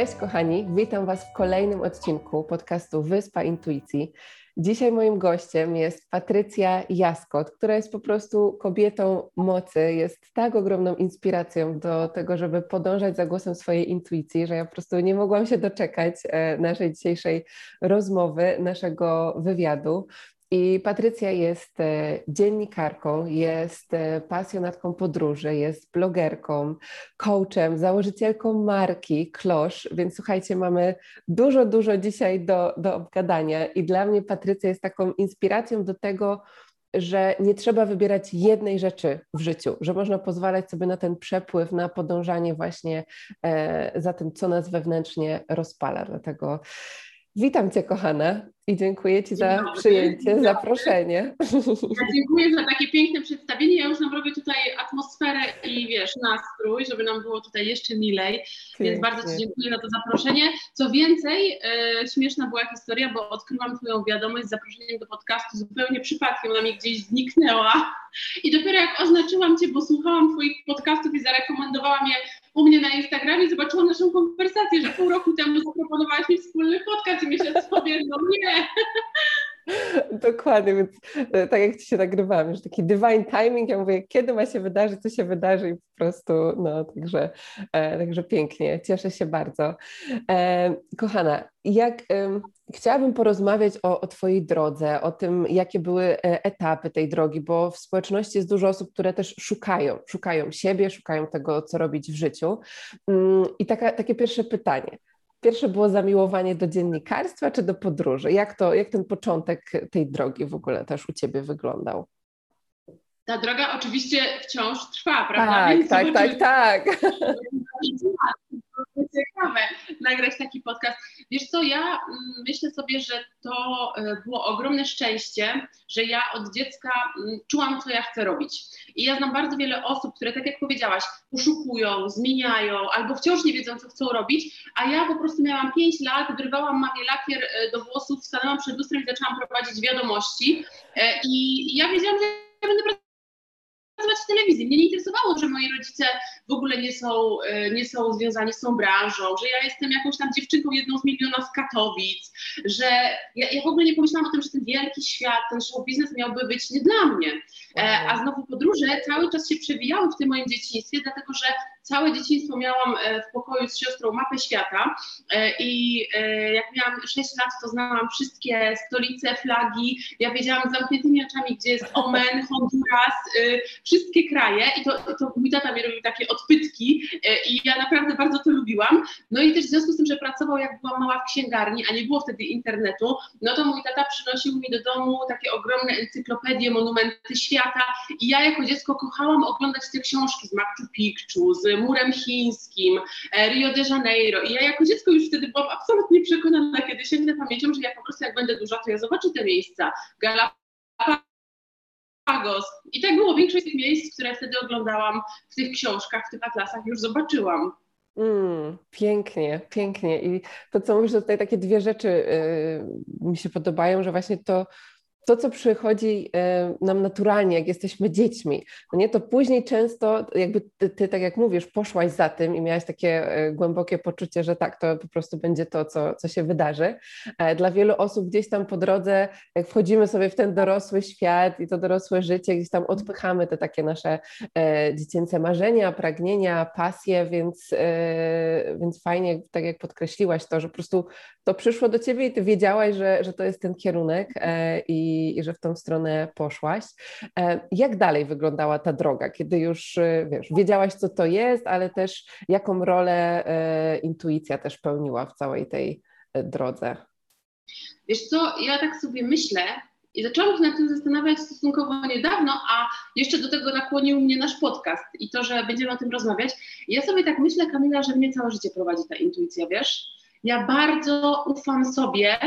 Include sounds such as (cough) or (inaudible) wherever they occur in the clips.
Cześć kochani, witam Was w kolejnym odcinku podcastu Wyspa Intuicji. Dzisiaj moim gościem jest Patrycja Jaskot, która jest po prostu kobietą mocy, jest tak ogromną inspiracją do tego, żeby podążać za głosem swojej intuicji, że ja po prostu nie mogłam się doczekać e, naszej dzisiejszej rozmowy, naszego wywiadu. I Patrycja jest e, dziennikarką, jest e, pasjonatką podróży, jest blogerką, coachem, założycielką marki Klosz, więc słuchajcie, mamy dużo, dużo dzisiaj do, do obgadania i dla mnie Patrycja jest taką inspiracją do tego, że nie trzeba wybierać jednej rzeczy w życiu, że można pozwalać sobie na ten przepływ, na podążanie właśnie e, za tym, co nas wewnętrznie rozpala. Dlatego witam Cię, kochana. I dziękuję Ci za przyjęcie, zaproszenie. Ja dziękuję za takie piękne przedstawienie. Ja już nam robię tutaj atmosferę i wiesz, nastrój, żeby nam było tutaj jeszcze milej. Pięknie. Więc bardzo Ci dziękuję za to zaproszenie. Co więcej, e, śmieszna była historia, bo odkryłam Twoją wiadomość z zaproszeniem do podcastu zupełnie przypadkiem. Ona mi gdzieś zniknęła. I dopiero jak oznaczyłam Cię, bo słuchałam Twoich podcastów i zarekomendowałam je u mnie na Instagramie, zobaczyłam naszą konwersację, że pół roku temu zaproponowałaś mi wspólny podcast i myślę sobie, no nie, (laughs) Dokładnie, więc e, tak jak ci się nagrywałam, że taki divine timing, ja mówię, kiedy ma się wydarzyć, co się wydarzy i po prostu, no, także, e, także pięknie, cieszę się bardzo. E, kochana, jak e, chciałabym porozmawiać o, o Twojej drodze, o tym, jakie były e, etapy tej drogi, bo w społeczności jest dużo osób, które też szukają, szukają siebie, szukają tego, co robić w życiu. Mm, I taka, takie pierwsze pytanie Pierwsze było zamiłowanie do dziennikarstwa czy do podróży? Jak, to, jak ten początek tej drogi w ogóle też u Ciebie wyglądał? Ta droga oczywiście wciąż trwa, prawda? Tak, Więc tak, tak, tak. (laughs) ciekawe nagrać taki podcast. Wiesz co, ja mm, myślę sobie, że to e, było ogromne szczęście, że ja od dziecka mm, czułam, co ja chcę robić. I ja znam bardzo wiele osób, które, tak jak powiedziałaś, poszukują, zmieniają albo wciąż nie wiedzą, co chcą robić, a ja po prostu miałam 5 lat, wyrwałam mamie lakier e, do włosów, stanęłam przed lustrem i zaczęłam prowadzić wiadomości. E, I ja wiedziałam, że ja będę pracować w telewizji. Mnie nie interesowało, że moi rodzice w ogóle nie są, e, nie są związani z tą branżą, że ja jestem jakąś tam dziewczynką jedną z miliona z Katowic, że ja, ja w ogóle nie pomyślałam o tym, że ten wielki świat, ten show biznes miałby być nie dla mnie. E, a znowu podróże cały czas się przewijały w tym moim dzieciństwie, dlatego że całe dzieciństwo miałam e, w pokoju z siostrą mapę świata e, i e, jak miałam 6 lat, to znałam wszystkie stolice, flagi. Ja wiedziałam z zamkniętymi oczami, gdzie jest Omen, (laughs) Honduras, wszystkie kraje i to, to mój tata mi robił takie odpytki i ja naprawdę bardzo to lubiłam. No i też w związku z tym, że pracował jak byłam mała w księgarni, a nie było wtedy internetu, no to mój tata przynosił mi do domu takie ogromne encyklopedie, monumenty świata i ja jako dziecko kochałam oglądać te książki z Machu Picchu, z murem chińskim, e, Rio de Janeiro. I ja jako dziecko już wtedy byłam absolutnie przekonana, kiedy sięgnę pamięcią, że ja po prostu jak będę duża, to ja zobaczę te miejsca. Galapagos. I tak było. Większość tych miejsc, które wtedy oglądałam w tych książkach, w tych atlasach, już zobaczyłam. Mm, pięknie, pięknie. I to, co mówisz, to tutaj takie dwie rzeczy yy, mi się podobają, że właśnie to to, co przychodzi e, nam naturalnie, jak jesteśmy dziećmi, no nie, to później często jakby ty, ty, tak jak mówisz, poszłaś za tym i miałaś takie e, głębokie poczucie, że tak, to po prostu będzie to, co, co się wydarzy. E, dla wielu osób gdzieś tam po drodze, jak wchodzimy sobie w ten dorosły świat i to dorosłe życie, gdzieś tam odpychamy te takie nasze dziecięce marzenia, pragnienia, pasje, więc, więc fajnie, tak jak podkreśliłaś to, że po prostu to przyszło do ciebie i ty wiedziałaś, że, że to jest ten kierunek i i, że w tą stronę poszłaś. E, jak dalej wyglądała ta droga, kiedy już e, wiesz, wiedziałaś, co to jest, ale też jaką rolę e, intuicja też pełniła w całej tej drodze? Wiesz co, ja tak sobie myślę, I zaczęłam się nad tym zastanawiać stosunkowo niedawno, a jeszcze do tego nakłonił mnie nasz podcast i to, że będziemy o tym rozmawiać. Ja sobie tak myślę, Kamila, że mnie całe życie prowadzi ta intuicja, wiesz? Ja bardzo ufam sobie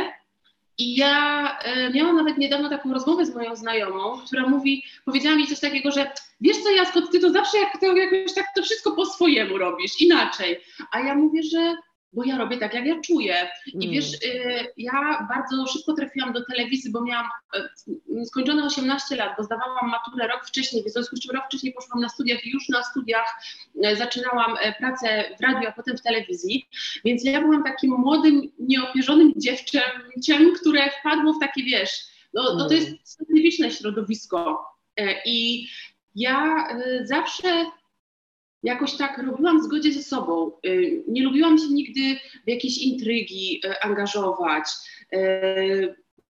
i ja e, miałam nawet niedawno taką rozmowę z moją znajomą, która mówi, powiedziała mi coś takiego, że wiesz co Jaskot, ty to zawsze jak to jakoś tak to wszystko po swojemu robisz, inaczej. A ja mówię, że bo ja robię tak, jak ja czuję. I wiesz, mm. y, ja bardzo szybko trafiłam do telewizji, bo miałam y, skończone 18 lat, bo zdawałam maturę rok wcześniej, w związku z czym rok wcześniej poszłam na studiach i już na studiach y, zaczynałam pracę w radiu, a potem w telewizji. Więc ja byłam takim młodym, nieopierzonym dziewczęciem, które wpadło w takie, wiesz, no, no to jest mm. specyficzne środowisko. I ja zawsze jakoś tak robiłam w zgodzie ze sobą. Y, nie lubiłam się nigdy w jakieś intrygi y, angażować.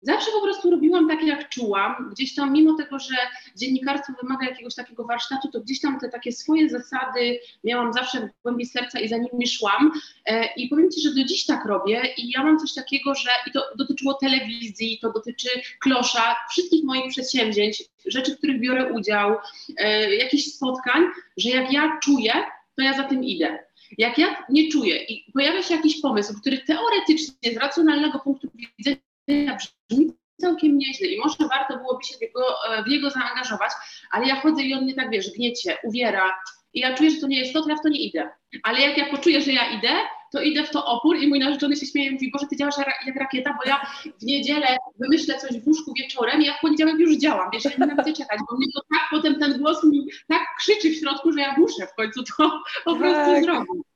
Zawsze po prostu robiłam tak, jak czułam. Gdzieś tam, mimo tego, że dziennikarstwo wymaga jakiegoś takiego warsztatu, to gdzieś tam te takie swoje zasady miałam zawsze w głębi serca i za nimi szłam. E, I powiem Ci, że do dziś tak robię i ja mam coś takiego, że i to dotyczyło telewizji, to dotyczy klosza, wszystkich moich przedsięwzięć, rzeczy, w których biorę udział, e, jakichś spotkań, że jak ja czuję, to ja za tym idę. Jak ja nie czuję i pojawia się jakiś pomysł, który teoretycznie z racjonalnego punktu widzenia brzmi całkiem nieźle i może warto byłoby się w niego, w niego zaangażować, ale ja chodzę i on mnie tak, wiesz, gniecie, uwiera i ja czuję, że to nie jest to, to ja w to nie idę. Ale jak ja poczuję, że ja idę, to idę w to opór i mój narzeczony się śmieje i mówi, Boże, ty działasz jak rakieta, bo ja w niedzielę wymyślę coś w łóżku wieczorem i ja w poniedziałek już działam, wiesz, ja nie nienawidzę czekać, bo mnie to tak potem ten głos mi tak krzyczy w środku, że ja muszę w końcu to po prostu tak. zrobić.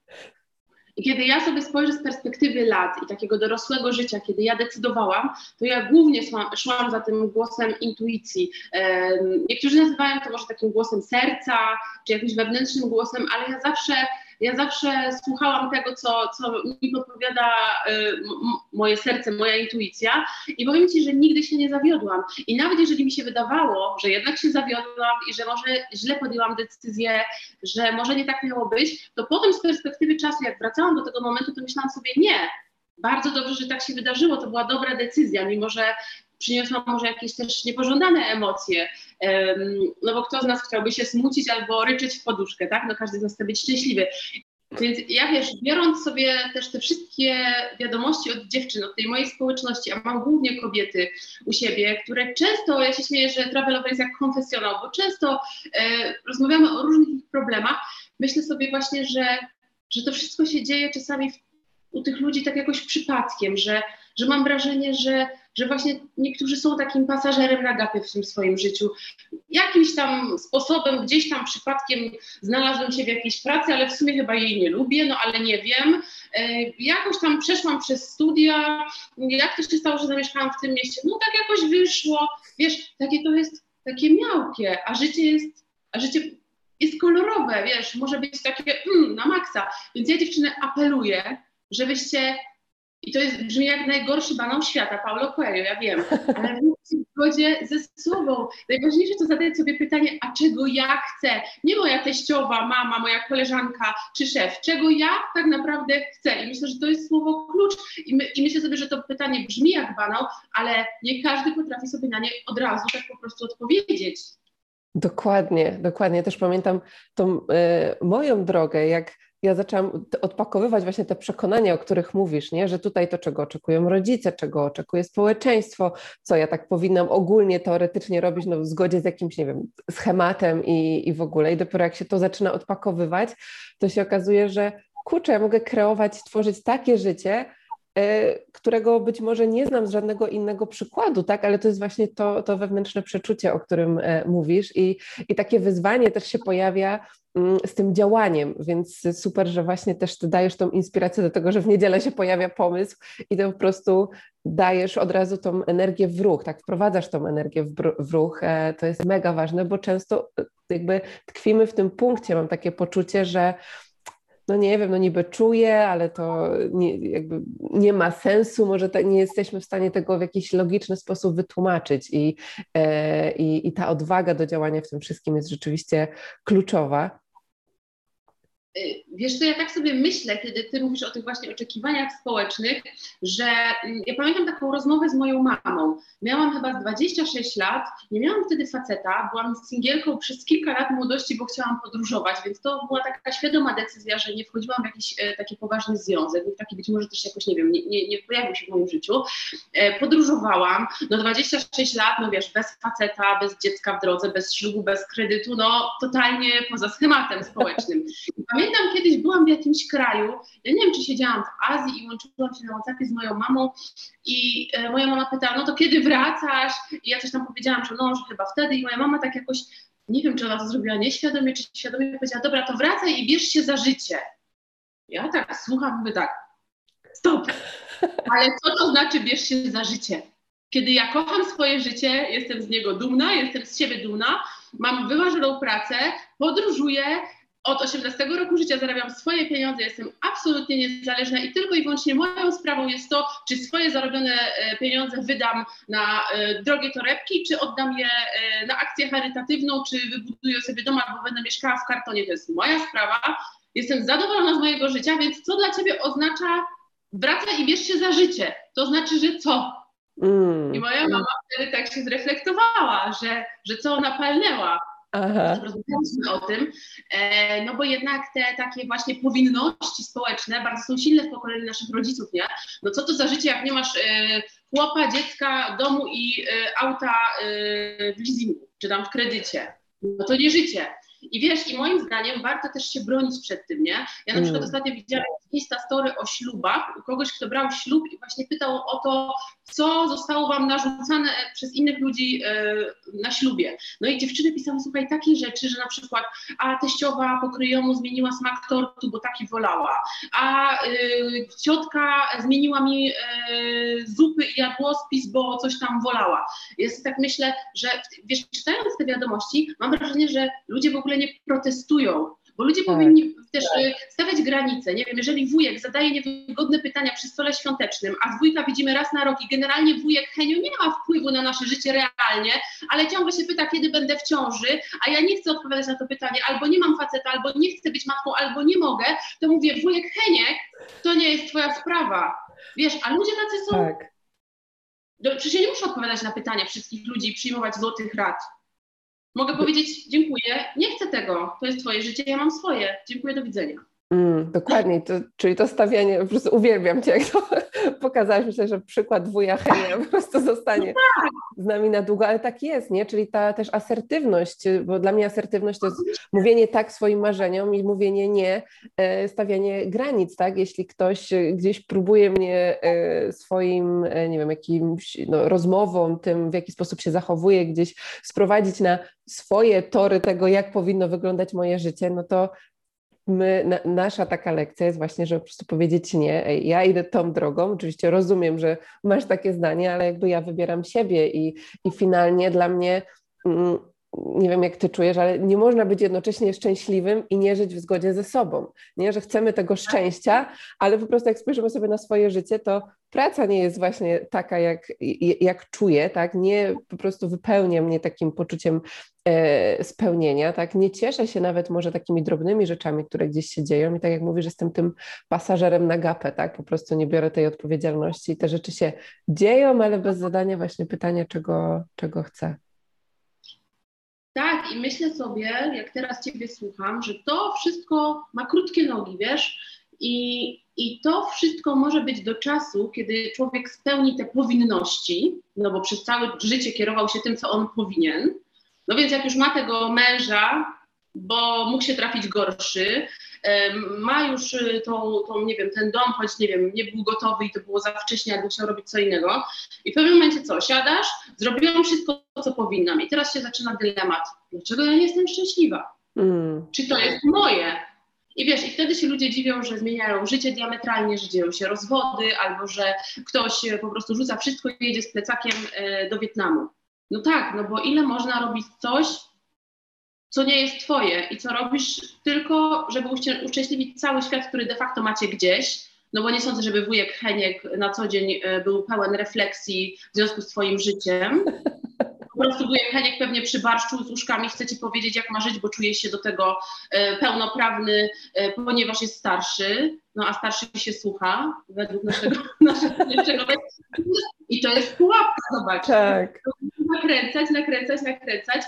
I kiedy ja sobie spojrzę z perspektywy lat i takiego dorosłego życia, kiedy ja decydowałam, to ja głównie szłam, szłam za tym głosem intuicji. Niektórzy nazywają to może takim głosem serca, czy jakimś wewnętrznym głosem, ale ja zawsze ja zawsze słuchałam tego, co, co mi podpowiada y, moje serce, moja intuicja i powiem Ci, że nigdy się nie zawiodłam. I nawet jeżeli mi się wydawało, że jednak się zawiodłam i że może źle podjęłam decyzję, że może nie tak miało być, to potem z perspektywy czasu, jak wracałam do tego momentu, to myślałam sobie, nie, bardzo dobrze, że tak się wydarzyło, to była dobra decyzja, mimo że przyniosła może jakieś też niepożądane emocje, no bo kto z nas chciałby się smucić albo ryczeć w poduszkę, tak? No każdy z nas chce być szczęśliwy. Więc ja wiesz, biorąc sobie też te wszystkie wiadomości od dziewczyn, od tej mojej społeczności, a mam głównie kobiety u siebie, które często, ja się śmieję, że Travelover jest jak konfesjonał, bo często e, rozmawiamy o różnych ich problemach, myślę sobie właśnie, że, że to wszystko się dzieje czasami w, u tych ludzi tak jakoś przypadkiem, że, że mam wrażenie, że że właśnie niektórzy są takim pasażerem na gapie w tym swoim życiu. Jakimś tam sposobem, gdzieś tam przypadkiem znalazłem się w jakiejś pracy, ale w sumie chyba jej nie lubię, no ale nie wiem. E, jakoś tam przeszłam przez studia, jak to się stało, że zamieszkałam w tym mieście? No tak jakoś wyszło, wiesz, takie to jest, takie miałkie, a życie jest, a życie jest kolorowe, wiesz, może być takie mm, na maksa. Więc ja dziewczyny apeluję, żebyście i to jest, brzmi jak najgorszy banał świata, Paulo Coelho, ja wiem, ale w zgodzie ze sobą. Najważniejsze to zadać sobie pytanie, a czego ja chcę? Nie moja teściowa, mama, moja koleżanka czy szef. Czego ja tak naprawdę chcę? I myślę, że to jest słowo klucz i, my, i myślę sobie, że to pytanie brzmi jak banał, ale nie każdy potrafi sobie na nie od razu tak po prostu odpowiedzieć. Dokładnie, dokładnie. Też pamiętam tą y, moją drogę, jak ja zaczęłam odpakowywać właśnie te przekonania, o których mówisz, nie? że tutaj to, czego oczekują rodzice, czego oczekuje społeczeństwo, co ja tak powinnam ogólnie, teoretycznie robić no, w zgodzie z jakimś, nie wiem, schematem i, i w ogóle. I dopiero jak się to zaczyna odpakowywać, to się okazuje, że kurczę, ja mogę kreować, tworzyć takie życie, którego być może nie znam z żadnego innego przykładu, tak, ale to jest właśnie to, to wewnętrzne przeczucie, o którym e, mówisz. I, i takie wyzwanie też się pojawia mm, z tym działaniem, więc super, że właśnie też ty dajesz tą inspirację do tego, że w niedzielę się pojawia pomysł i to po prostu dajesz od razu tą energię w ruch, tak, wprowadzasz tą energię w, w ruch, e, to jest mega ważne, bo często jakby tkwimy w tym punkcie, mam takie poczucie, że no nie wiem, no niby czuję, ale to nie, jakby nie ma sensu, może tak nie jesteśmy w stanie tego w jakiś logiczny sposób wytłumaczyć i, e, i, i ta odwaga do działania w tym wszystkim jest rzeczywiście kluczowa. Wiesz co, ja tak sobie myślę, kiedy ty mówisz o tych właśnie oczekiwaniach społecznych, że mm, ja pamiętam taką rozmowę z moją mamą. Miałam chyba 26 lat, nie miałam wtedy faceta, byłam singielką przez kilka lat młodości, bo chciałam podróżować, więc to była taka świadoma decyzja, że nie wchodziłam w jakiś e, taki poważny związek, taki być może też jakoś, nie wiem, nie, nie, nie pojawił się w moim życiu. E, podróżowałam, no 26 lat, no wiesz, bez faceta, bez dziecka w drodze, bez ślubu, bez kredytu, no totalnie poza schematem społecznym. (laughs) Pamiętam, kiedyś byłam w jakimś kraju, ja nie wiem, czy siedziałam w Azji i łączyłam się na WhatsAppie z moją mamą i e, moja mama pytała, no to kiedy wracasz? I ja coś tam powiedziałam, że no, że chyba wtedy i moja mama tak jakoś, nie wiem, czy ona to zrobiła nieświadomie, czy świadomie, powiedziała, dobra, to wracaj i bierz się za życie. Ja tak słucham, mówię tak, stop, ale co to znaczy bierz się za życie? Kiedy ja kocham swoje życie, jestem z niego dumna, jestem z siebie dumna, mam wymarzoną pracę, podróżuję, od 18 roku życia zarabiam swoje pieniądze, jestem absolutnie niezależna i tylko i wyłącznie moją sprawą jest to, czy swoje zarobione e, pieniądze wydam na e, drogie torebki, czy oddam je e, na akcję charytatywną, czy wybuduję sobie dom, albo będę mieszkała w kartonie. To jest moja sprawa. Jestem zadowolona z mojego życia, więc co dla ciebie oznacza wracaj i bierz się za życie? To znaczy, że co? Mm. I moja mama wtedy tak się zreflektowała, że, że co ona palnęła Rozmawialiśmy o tym, e, no bo jednak te takie właśnie powinności społeczne bardzo są silne w pokoleniu naszych rodziców, nie? No co to za życie, jak nie masz e, chłopa, dziecka, domu i e, auta w leasingu, czy tam w kredycie? No to nie życie. I wiesz, i moim zdaniem warto też się bronić przed tym, nie? Ja na przykład mm. ostatnio widziałam Insta story o ślubach u kogoś, kto brał ślub i właśnie pytał o to, co zostało wam narzucane przez innych ludzi e, na ślubie. No i dziewczyny pisały, słuchaj, takie rzeczy, że na przykład a teściowa pokryjomu zmieniła smak tortu, bo taki wolała, a y, ciotka zmieniła mi y, zupy i jadłospis, bo coś tam wolała. Jest tak myślę, że wiesz, czytając te wiadomości, mam wrażenie, że ludzie w ogóle nie protestują, bo ludzie tak, powinni też tak. Stawiać granice. Nie wiem, jeżeli wujek zadaje niewygodne pytania przy stole świątecznym, a wujka widzimy raz na rok i generalnie wujek Henio nie ma wpływu na nasze życie realnie, ale ciągle się pyta, kiedy będę w ciąży, a ja nie chcę odpowiadać na to pytanie, albo nie mam faceta, albo nie chcę być matką, albo nie mogę, to mówię, wujek Heniek, to nie jest twoja sprawa. Wiesz, a ludzie tacy są... Tak. Przecież ja nie muszę odpowiadać na pytania wszystkich ludzi i przyjmować złotych rad. Mogę powiedzieć dziękuję, nie chcę tego, to jest twoje życie, ja mam swoje, dziękuję, do widzenia. Mm, dokładnie, to, czyli to stawianie, po prostu uwielbiam Cię, jak to (laughs) pokazałeś. Myślę, że przykład wuja Henia po prostu zostanie no tak. z nami na długo, ale tak jest, nie? Czyli ta też asertywność, bo dla mnie asertywność to jest mówienie tak swoim marzeniom i mówienie nie, e, stawianie granic, tak? Jeśli ktoś gdzieś próbuje mnie e, swoim, e, nie wiem, jakimś no, rozmową, tym w jaki sposób się zachowuje, gdzieś sprowadzić na swoje tory tego, jak powinno wyglądać moje życie, no to my, na, nasza taka lekcja jest właśnie, żeby po prostu powiedzieć nie, ej, ja idę tą drogą, oczywiście rozumiem, że masz takie zdanie, ale jakby ja wybieram siebie i, i finalnie dla mnie mm, nie wiem jak ty czujesz, ale nie można być jednocześnie szczęśliwym i nie żyć w zgodzie ze sobą. Nie, że chcemy tego szczęścia, ale po prostu jak spojrzymy sobie na swoje życie, to praca nie jest właśnie taka, jak, jak czuję, tak? Nie po prostu wypełnia mnie takim poczuciem e, spełnienia, tak? Nie cieszę się nawet może takimi drobnymi rzeczami, które gdzieś się dzieją i tak jak mówisz, jestem tym pasażerem na gapę, tak? Po prostu nie biorę tej odpowiedzialności i te rzeczy się dzieją, ale bez zadania właśnie pytania, czego, czego chcę. Tak, i myślę sobie, jak teraz Ciebie słucham, że to wszystko ma krótkie nogi, wiesz, i, i to wszystko może być do czasu, kiedy człowiek spełni te powinności, no bo przez całe życie kierował się tym, co on powinien. No więc jak już ma tego męża, bo mógł się trafić gorszy, ma już y, tą, tą, nie wiem, ten dom, choć nie wiem, nie był gotowy i to było za wcześnie, jakby chciał robić co innego. I w pewnym momencie co, siadasz, zrobiłam wszystko, co powinnam i teraz się zaczyna dylemat, dlaczego ja nie jestem szczęśliwa? Mm. Czy to jest moje? I wiesz, i wtedy się ludzie dziwią, że zmieniają życie diametralnie, że dzieją się rozwody, albo że ktoś e, po prostu rzuca wszystko i jedzie z plecakiem e, do Wietnamu. No tak, no bo ile można robić coś, co nie jest twoje i co robisz tylko, żeby uszczęśliwić cały świat, który de facto macie gdzieś, no bo nie sądzę, żeby wujek Heniek na co dzień e, był pełen refleksji w związku z twoim życiem. Po prostu wujek Heniek pewnie przybarszczył z łóżkami, chce ci powiedzieć, jak ma żyć, bo czuje się do tego e, pełnoprawny, e, ponieważ jest starszy, no a starszy się słucha, według naszego, (laughs) naszego I to jest pułapka, zobacz. Tak. Nakręcać, nakręcać, nakręcać,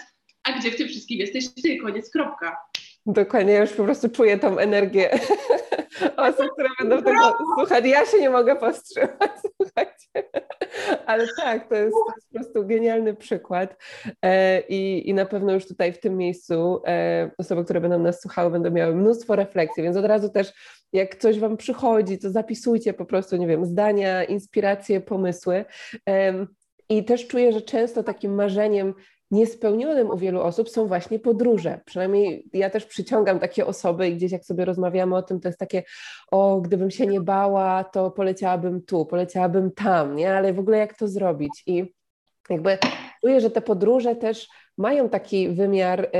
a gdzie w tym wszystkim jesteś ty, koniec, kropka. Dokładnie, ja już po prostu czuję tą energię (laughs) osób, które będą tego słuchać. Ja się nie mogę powstrzymać, (laughs) słuchajcie. Ale tak, to jest, to jest po prostu genialny przykład e, I, i na pewno już tutaj w tym miejscu e, osoby, które będą nas słuchały, będą miały mnóstwo refleksji, więc od razu też jak coś Wam przychodzi, to zapisujcie po prostu, nie wiem, zdania, inspiracje, pomysły. I też czuję, że często takim marzeniem niespełnionym u wielu osób są właśnie podróże. Przynajmniej ja też przyciągam takie osoby i gdzieś jak sobie rozmawiamy o tym, to jest takie, o, gdybym się nie bała, to poleciałabym tu, poleciałabym tam, nie? Ale w ogóle jak to zrobić? I jakby czuję, że te podróże też mają taki wymiar y,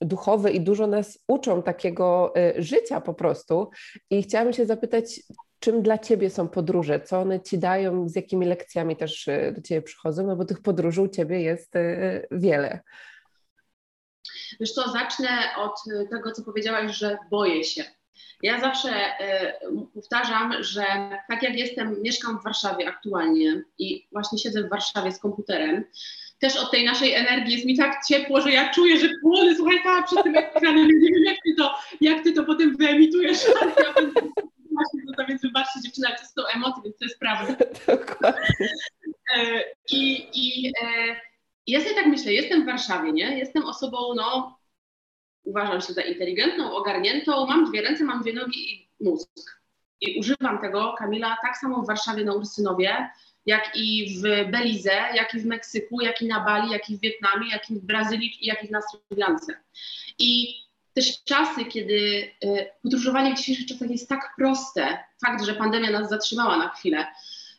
duchowy i dużo nas uczą takiego y, życia po prostu. I chciałabym się zapytać, czym dla Ciebie są podróże, co one Ci dają, z jakimi lekcjami też y, do Ciebie przychodzą, no bo tych podróży u Ciebie jest y, wiele. Wiesz co, zacznę od tego, co powiedziałaś, że boję się. Ja zawsze y, powtarzam, że tak jak jestem, mieszkam w Warszawie aktualnie i właśnie siedzę w Warszawie z komputerem, też od tej naszej energii jest mi tak ciepło, że ja czuję, że płonę, słuchaj, przed tym ekranem, nie wiem jak ty to, jak ty to potem wyemitujesz, (laughs) ja właśnie, to więc wybaczcie dziewczyny, ale to są emocje, więc to jest prawda. (laughs) Dokładnie. E, I, i e, ja sobie tak myślę, jestem w Warszawie, nie? Jestem osobą, no, uważam się za inteligentną, ogarniętą, mam dwie ręce, mam dwie nogi i mózg. I używam tego, Kamila, tak samo w Warszawie na Ursynowie, jak i w Belize, jak i w Meksyku, jak i na Bali, jak i w Wietnamie, jak i w Brazylii, jak i na Sri Lance. I też czasy, kiedy e, podróżowanie w dzisiejszych czasach jest tak proste, fakt, że pandemia nas zatrzymała na chwilę,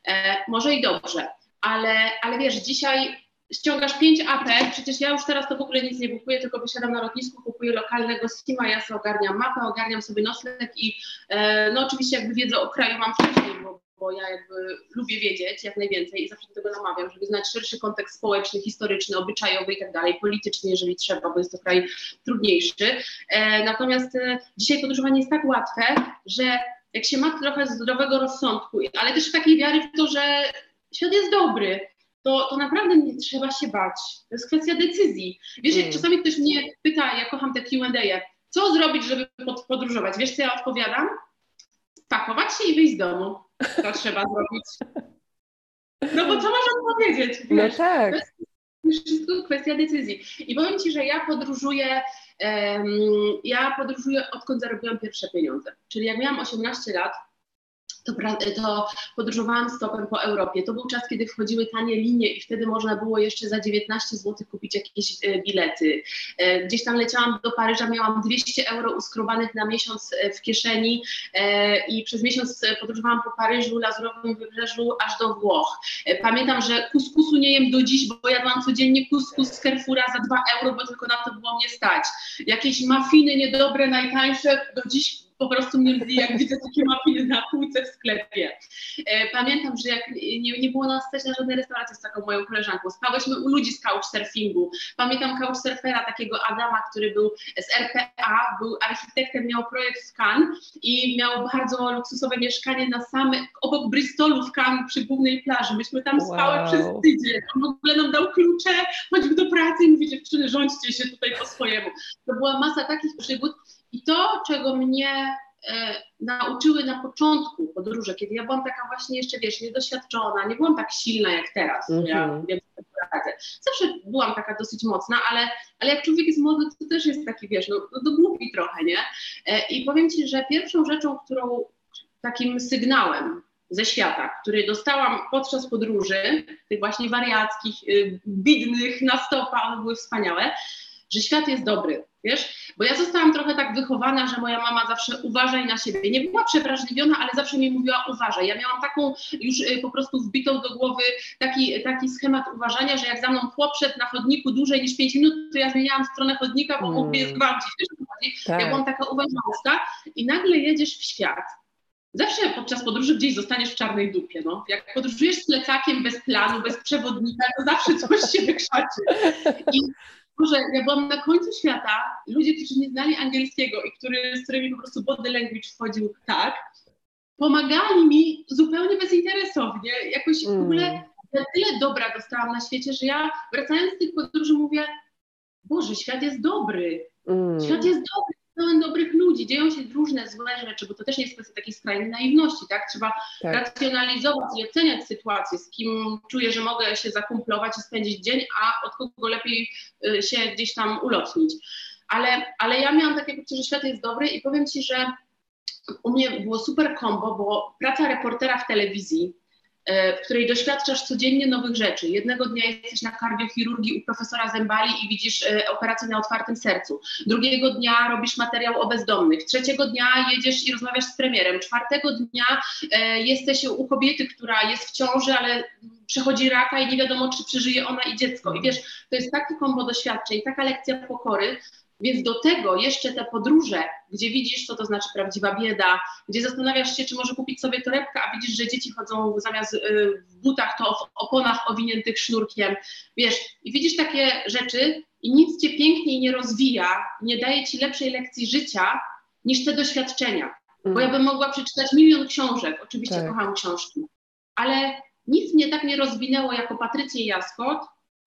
e, może i dobrze, ale, ale wiesz, dzisiaj ściągasz 5 AP, przecież ja już teraz to w ogóle nic nie kupuję, tylko wysiadam na lotnisku, kupuję lokalnego SIMA, ja sobie ogarniam mapę, ogarniam sobie nocleg i e, no oczywiście jakby wiedzę o kraju mam wcześniej, bo bo ja jakby lubię wiedzieć jak najwięcej i zawsze do tego namawiam, żeby znać szerszy kontekst społeczny, historyczny, obyczajowy i tak dalej, polityczny, jeżeli trzeba, bo jest to kraj trudniejszy. E, natomiast e, dzisiaj podróżowanie jest tak łatwe, że jak się ma trochę zdrowego rozsądku, ale też takiej wiary w to, że świat jest dobry, to, to naprawdę nie trzeba się bać. To jest kwestia decyzji. Wiesz, jak mm. czasami ktoś mnie pyta, ja kocham te Q&A, co zrobić, żeby podróżować? Wiesz, co ja odpowiadam? Pakować się i wyjść z domu. To trzeba zrobić. No bo co można powiedzieć? No tak. To jest wszystko kwestia decyzji. I powiem Ci, że ja podróżuję, um, ja podróżuję odkąd zarobiłam pierwsze pieniądze. Czyli jak miałam 18 lat, to, to podróżowałam stopem po Europie. To był czas, kiedy wchodziły tanie linie i wtedy można było jeszcze za 19 zł kupić jakieś e, bilety. E, gdzieś tam leciałam do Paryża, miałam 200 euro uskrobanych na miesiąc e, w kieszeni i przez miesiąc podróżowałam po Paryżu, Lazurowym Wybrzeżu, aż do Włoch. Pamiętam, że kuskusu nie jem do dziś, bo jadłam codziennie kuskus z Carrefoura za 2 euro, bo tylko na to było mnie stać. Jakieś mafiny niedobre, najtańsze, do dziś po prostu mnie lubi, jak widzę takie mapy na półce w sklepie. E, pamiętam, że jak nie, nie było nas stać na żadnej restauracji z taką moją koleżanką, spałyśmy u ludzi z couchsurfingu. Pamiętam couchsurfera, takiego Adama, który był z RPA, był architektem, miał projekt w Cannes i miał bardzo luksusowe mieszkanie na samym, obok Bristolu w Cannes przy głównej plaży. Myśmy tam spały wow. przez tydzień. On w ogóle nam dał klucze, choćby do pracy i mówi, dziewczyny, rządźcie się tutaj po swojemu. To była masa takich przygód i to, czego mnie e, nauczyły na początku podróży, kiedy ja byłam taka właśnie jeszcze, wiesz, niedoświadczona, nie byłam tak silna jak teraz, mm -hmm. ja mhm. wiem, radzę. Zawsze byłam taka dosyć mocna, ale, ale jak człowiek jest młody, to też jest taki, wiesz, no, no głupi trochę, nie? E, I powiem Ci, że pierwszą rzeczą, którą takim sygnałem ze świata, który dostałam podczas podróży, tych właśnie wariackich, y, bidnych na stopa, one były wspaniałe, że świat jest dobry, wiesz? Bo ja zostałam trochę tak wychowana, że moja mama zawsze uważaj na siebie. Nie była przewrażliwiona, ale zawsze mi mówiła uważaj. Ja miałam taką już y, po prostu wbitą do głowy taki, taki schemat uważania, że jak za mną chłop szedł na chodniku dłużej niż 5 minut, to ja zmieniałam stronę chodnika, bo mógł mnie hmm. zgwałcić. Tak. Ja byłam taka uważalska i nagle jedziesz w świat, zawsze podczas podróży gdzieś zostaniesz w czarnej dupie. No. Jak podróżujesz z plecakiem bez planu, bez przewodnika, to zawsze coś się wykrzaczy. I może ja byłam na końcu świata, ludzie, którzy nie znali angielskiego i który, z którymi po prostu body language wchodził tak, pomagali mi zupełnie bezinteresownie. Jakoś w ogóle mm. ja tyle dobra dostałam na świecie, że ja wracając z tych podróży mówię, Boże, świat jest dobry. Mm. Świat jest dobry pełen dobrych ludzi, dzieją się różne złe rzeczy, bo to też nie jest kwestia takiej skrajnej naiwności, tak? Trzeba tak. racjonalizować i oceniać sytuację, z kim czuję, że mogę się zakumplować i spędzić dzień, a od kogo lepiej y, się gdzieś tam ulotnić. Ale, ale ja miałam takie poczucie, że świat jest dobry i powiem Ci, że u mnie było super kombo, bo praca reportera w telewizji, w której doświadczasz codziennie nowych rzeczy. Jednego dnia jesteś na kardiochirurgii u profesora Zembali i widzisz e, operację na otwartym sercu. Drugiego dnia robisz materiał o bezdomnych. Trzeciego dnia jedziesz i rozmawiasz z premierem. Czwartego dnia e, jesteś u kobiety, która jest w ciąży, ale przechodzi raka i nie wiadomo, czy przeżyje ona i dziecko. I wiesz, to jest taki kombo doświadczeń, taka lekcja pokory, więc do tego jeszcze te podróże, gdzie widzisz, co to znaczy prawdziwa bieda, gdzie zastanawiasz się, czy może kupić sobie torebkę, a widzisz, że dzieci chodzą zamiast y, w butach, to w oponach owiniętych sznurkiem, wiesz, i widzisz takie rzeczy i nic cię piękniej nie rozwija, nie daje ci lepszej lekcji życia niż te doświadczenia. Bo ja bym mogła przeczytać milion książek, oczywiście tak. kocham książki, ale nic mnie tak nie rozwinęło jako Patrycję Jaskot,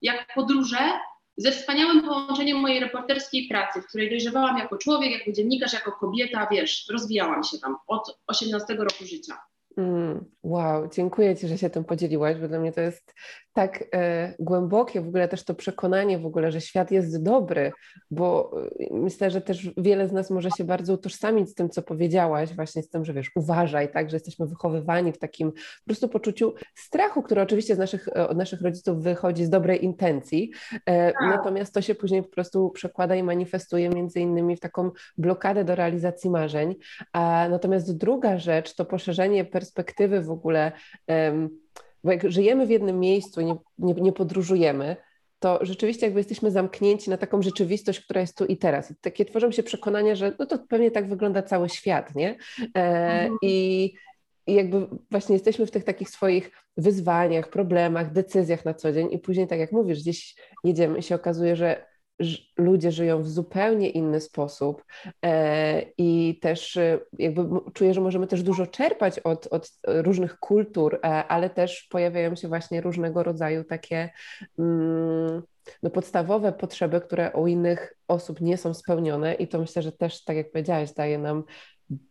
jak podróże ze wspaniałym połączeniem mojej reporterskiej pracy, w której dojrzewałam jako człowiek, jako dziennikarz, jako kobieta, wiesz, rozwijałam się tam od 18 roku życia. Mm, wow, dziękuję Ci, że się tym podzieliłaś, bo dla mnie to jest tak e, głębokie w ogóle też to przekonanie w ogóle, że świat jest dobry, bo e, myślę, że też wiele z nas może się bardzo utożsamić z tym, co powiedziałaś, właśnie z tym, że wiesz, uważaj, tak, że jesteśmy wychowywani w takim po prostu poczuciu strachu, które oczywiście z naszych, e, od naszych rodziców wychodzi z dobrej intencji, e, tak. natomiast to się później po prostu przekłada i manifestuje między innymi w taką blokadę do realizacji marzeń, a natomiast druga rzecz to poszerzenie perspektywy w ogóle bo jak żyjemy w jednym miejscu, nie, nie, nie podróżujemy, to rzeczywiście jakby jesteśmy zamknięci na taką rzeczywistość, która jest tu i teraz. I takie tworzą się przekonania, że no to pewnie tak wygląda cały świat, nie? E, mhm. i, I jakby właśnie jesteśmy w tych takich swoich wyzwaniach, problemach, decyzjach na co dzień i później, tak jak mówisz, gdzieś jedziemy i się okazuje, że ludzie żyją w zupełnie inny sposób e, i też e, jakby czuję, że możemy też dużo czerpać od, od różnych kultur, e, ale też pojawiają się właśnie różnego rodzaju takie mm, no, podstawowe potrzeby, które u innych osób nie są spełnione i to myślę, że też, tak jak powiedziałaś, daje nam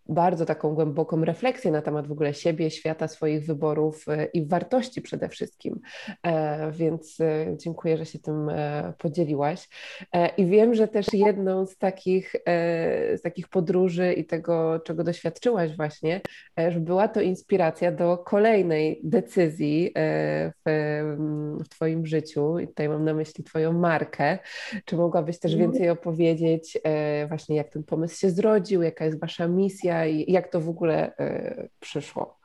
bardzo taką głęboką refleksję na temat w ogóle siebie, świata, swoich wyborów e, i wartości przede wszystkim. E, więc e, dziękuję, że się tym podzieliłaś. I wiem, że też jedną z takich, z takich podróży i tego, czego doświadczyłaś właśnie, że była to inspiracja do kolejnej decyzji w, w Twoim życiu. I tutaj mam na myśli Twoją markę. Czy mogłabyś też mhm. więcej opowiedzieć właśnie, jak ten pomysł się zrodził, jaka jest Wasza misja, i jak to w ogóle e, przyszło?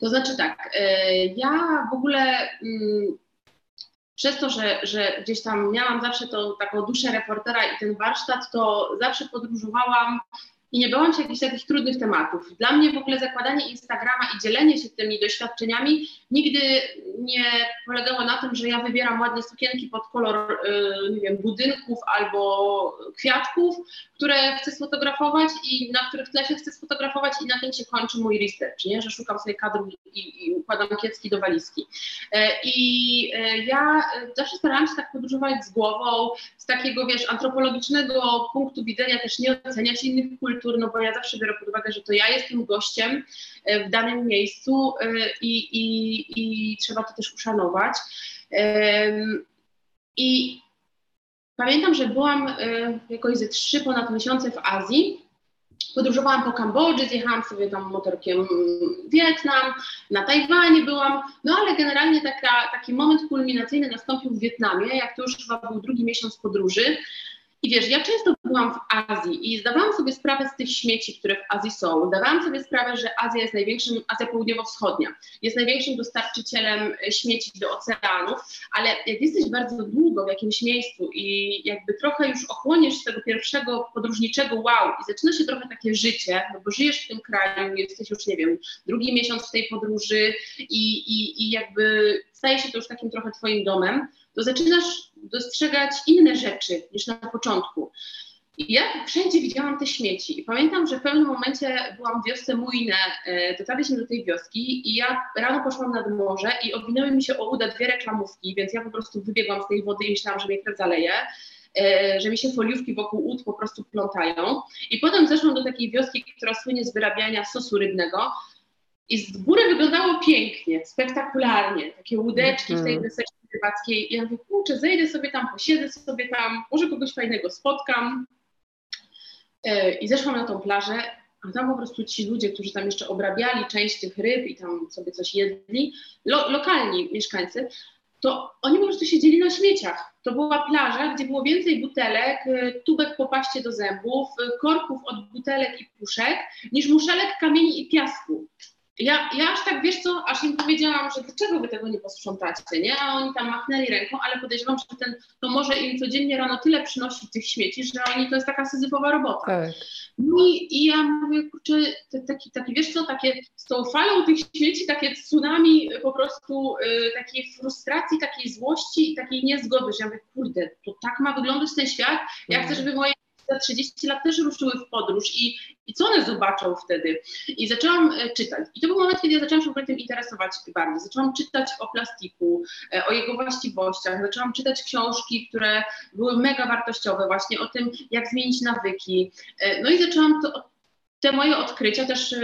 To znaczy tak, e, ja w ogóle mm, przez to, że, że gdzieś tam miałam zawsze tą taką duszę reportera i ten warsztat, to zawsze podróżowałam i nie bałam się jakichś takich trudnych tematów. Dla mnie w ogóle zakładanie Instagrama i dzielenie się tymi doświadczeniami nigdy nie polegało na tym, że ja wybieram ładne sukienki pod kolor, y, nie wiem, budynków albo kwiatków, które chcę sfotografować i na których tle się chcę sfotografować i na tym się kończy mój research, nie? że szukam sobie kadrów i, i układam kiecki do walizki. E, I e, ja zawsze starałam się tak podróżować z głową, z takiego, wiesz, antropologicznego punktu widzenia, też nie oceniać innych kultur, no bo ja zawsze biorę pod uwagę, że to ja jestem gościem e, w danym miejscu i, i, i trzeba to też uszanować. I Pamiętam, że byłam y, jakoś ze trzy ponad miesiące w Azji. Podróżowałam po Kambodży, zjechałam sobie tam motorkiem Wietnam, na Tajwanie byłam, no ale generalnie taka, taki moment kulminacyjny nastąpił w Wietnamie, jak to już chyba był drugi miesiąc podróży. I wiesz, ja często byłam w Azji i zdawałam sobie sprawę z tych śmieci, które w Azji są. Zdawałam sobie sprawę, że Azja jest największym, Azja Południowo-Wschodnia, jest największym dostarczycielem śmieci do oceanów, ale jak jesteś bardzo długo w jakimś miejscu i jakby trochę już ochłoniesz z tego pierwszego podróżniczego wow i zaczyna się trochę takie życie, no bo żyjesz w tym kraju, jesteś już, nie wiem, drugi miesiąc w tej podróży i, i, i jakby staje się to już takim trochę twoim domem, to zaczynasz dostrzegać inne rzeczy niż na początku. I ja wszędzie widziałam te śmieci. I pamiętam, że w pewnym momencie byłam w wiosce Mujne, e, dotarliśmy do tej wioski i ja rano poszłam nad morze i owinęły mi się o uda dwie reklamówki, więc ja po prostu wybiegłam z tej wody i myślałam, że mnie krew zaleje e, że mi się foliówki wokół łód po prostu plątają. I potem zeszłam do takiej wioski, która słynie z wyrabiania sosu rybnego. I z góry wyglądało pięknie, spektakularnie. Takie łódeczki w tej mhm. wyseczce rybackiej. I ja mówię, kurczę, zejdę sobie tam, posiedzę sobie tam, może kogoś fajnego spotkam. E, I zeszłam na tą plażę, a tam po prostu ci ludzie, którzy tam jeszcze obrabiali część tych ryb i tam sobie coś jedli, lo, lokalni mieszkańcy, to oni po prostu siedzieli na śmieciach. To była plaża, gdzie było więcej butelek, e, tubek po paście do zębów, e, korków od butelek i puszek, niż muszelek, kamieni i piasku. Ja, ja aż tak, wiesz co, aż im powiedziałam, że dlaczego wy tego nie posprzątacie, nie? A oni tam machnęli ręką, ale podejrzewam, że ten, to może im codziennie rano tyle przynosi tych śmieci, że oni to jest taka syzyfowa robota. Tak. No i, i ja mówię, kurczę, taki, taki, wiesz co, takie z tą falą tych śmieci, takie tsunami po prostu y, takiej frustracji, takiej złości i takiej niezgody, że ja mówię, kurde, to tak ma wyglądać ten świat, ja chcę, żeby moje za 30 lat też ruszyły w podróż i, i co one zobaczą wtedy? I zaczęłam e, czytać. I to był moment, kiedy ja zaczęłam się tym interesować bardziej. Zaczęłam czytać o plastiku, e, o jego właściwościach, zaczęłam czytać książki, które były mega wartościowe, właśnie o tym, jak zmienić nawyki. E, no i zaczęłam to, te moje odkrycia też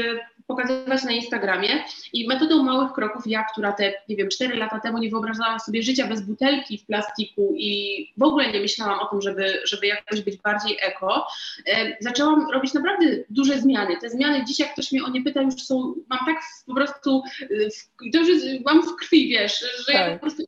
pokazywać na Instagramie i metodą małych kroków, ja, która te, nie wiem, 4 lata temu nie wyobrażałam sobie życia bez butelki w plastiku i w ogóle nie myślałam o tym, żeby, żeby jakoś być bardziej eko, e, zaczęłam robić naprawdę duże zmiany. Te zmiany dziś, jak ktoś mnie o nie pyta, już są, mam tak po prostu, w, to już jest, mam w krwi, wiesz, że tak. ja po prostu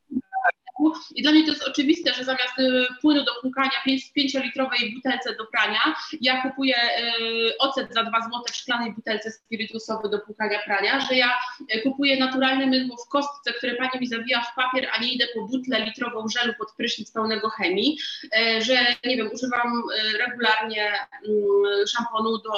i dla mnie to jest oczywiste, że zamiast y, płynu do płukania 5-litrowej butelce do prania, ja kupuję y, ocet za 2 zł w szklanej butelce spirytusowej do płukania prania, że ja y, kupuję naturalne mydło w kostce, które pani mi zawija w papier, a nie idę po butlę litrową żelu pod prysznic pełnego chemii, że nie wiem, używam regularnie mm, szamponu do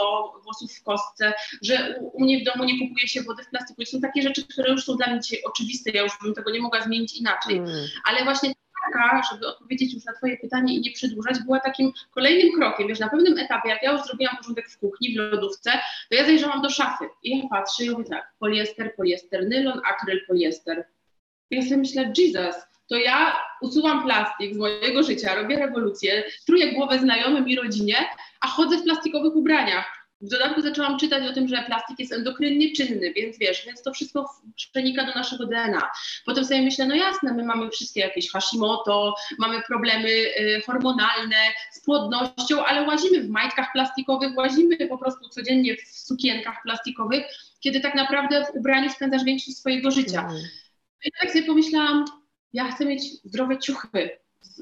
włosów w kostce, że u mnie w domu nie kupuje się wody w plastiku. I są takie rzeczy, które już są dla mnie dzisiaj oczywiste, ja już bym tego nie mogła zmienić inaczej. Mm ale właśnie taka, żeby odpowiedzieć już na Twoje pytanie i nie przedłużać, była takim kolejnym krokiem. Wiesz, na pewnym etapie, jak ja już zrobiłam porządek w kuchni, w lodówce, to ja zajrzałam do szafy i ja patrzę i mówię tak, poliester, poliester, nylon, akryl, poliester. Ja sobie myślę, Jesus, to ja usuwam plastik z mojego życia, robię rewolucję, truję głowę znajomym i rodzinie, a chodzę w plastikowych ubraniach. W dodatku zaczęłam czytać o tym, że plastik jest endokrynnie czynny, więc wiesz, więc to wszystko przenika do naszego DNA. Potem sobie myślę, no jasne, my mamy wszystkie jakieś Hashimoto, mamy problemy y, hormonalne z płodnością, ale łazimy w majtkach plastikowych, łazimy po prostu codziennie w sukienkach plastikowych, kiedy tak naprawdę w ubraniu spędzasz większość swojego życia. Mm. I tak sobie pomyślałam, ja chcę mieć zdrowe ciuchy,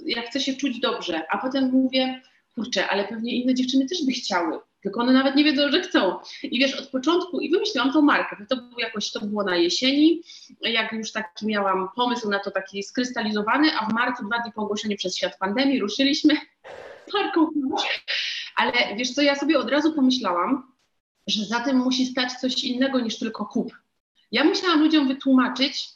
ja chcę się czuć dobrze, a potem mówię, kurczę, ale pewnie inne dziewczyny też by chciały tylko one nawet nie wiedzą, że chcą. I wiesz, od początku, i wymyśliłam tą markę, to było jakoś, to było na jesieni, jak już taki miałam pomysł na to taki skrystalizowany, a w marcu, dwa dni po ogłoszeniu przez świat pandemii, ruszyliśmy (laughs) marką. Ale wiesz co, ja sobie od razu pomyślałam, że za tym musi stać coś innego niż tylko kup. Ja musiałam ludziom wytłumaczyć,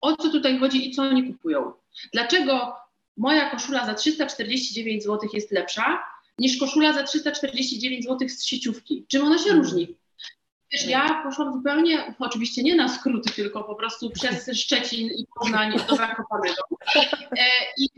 o co tutaj chodzi i co oni kupują. Dlaczego moja koszula za 349 zł jest lepsza, niż koszula za 349 zł z sieciówki. Czym ona się hmm. różni? Wiesz, ja poszłam zupełnie, oczywiście nie na skróty, tylko po prostu przez Szczecin i Poznań do Zakopanego. E, I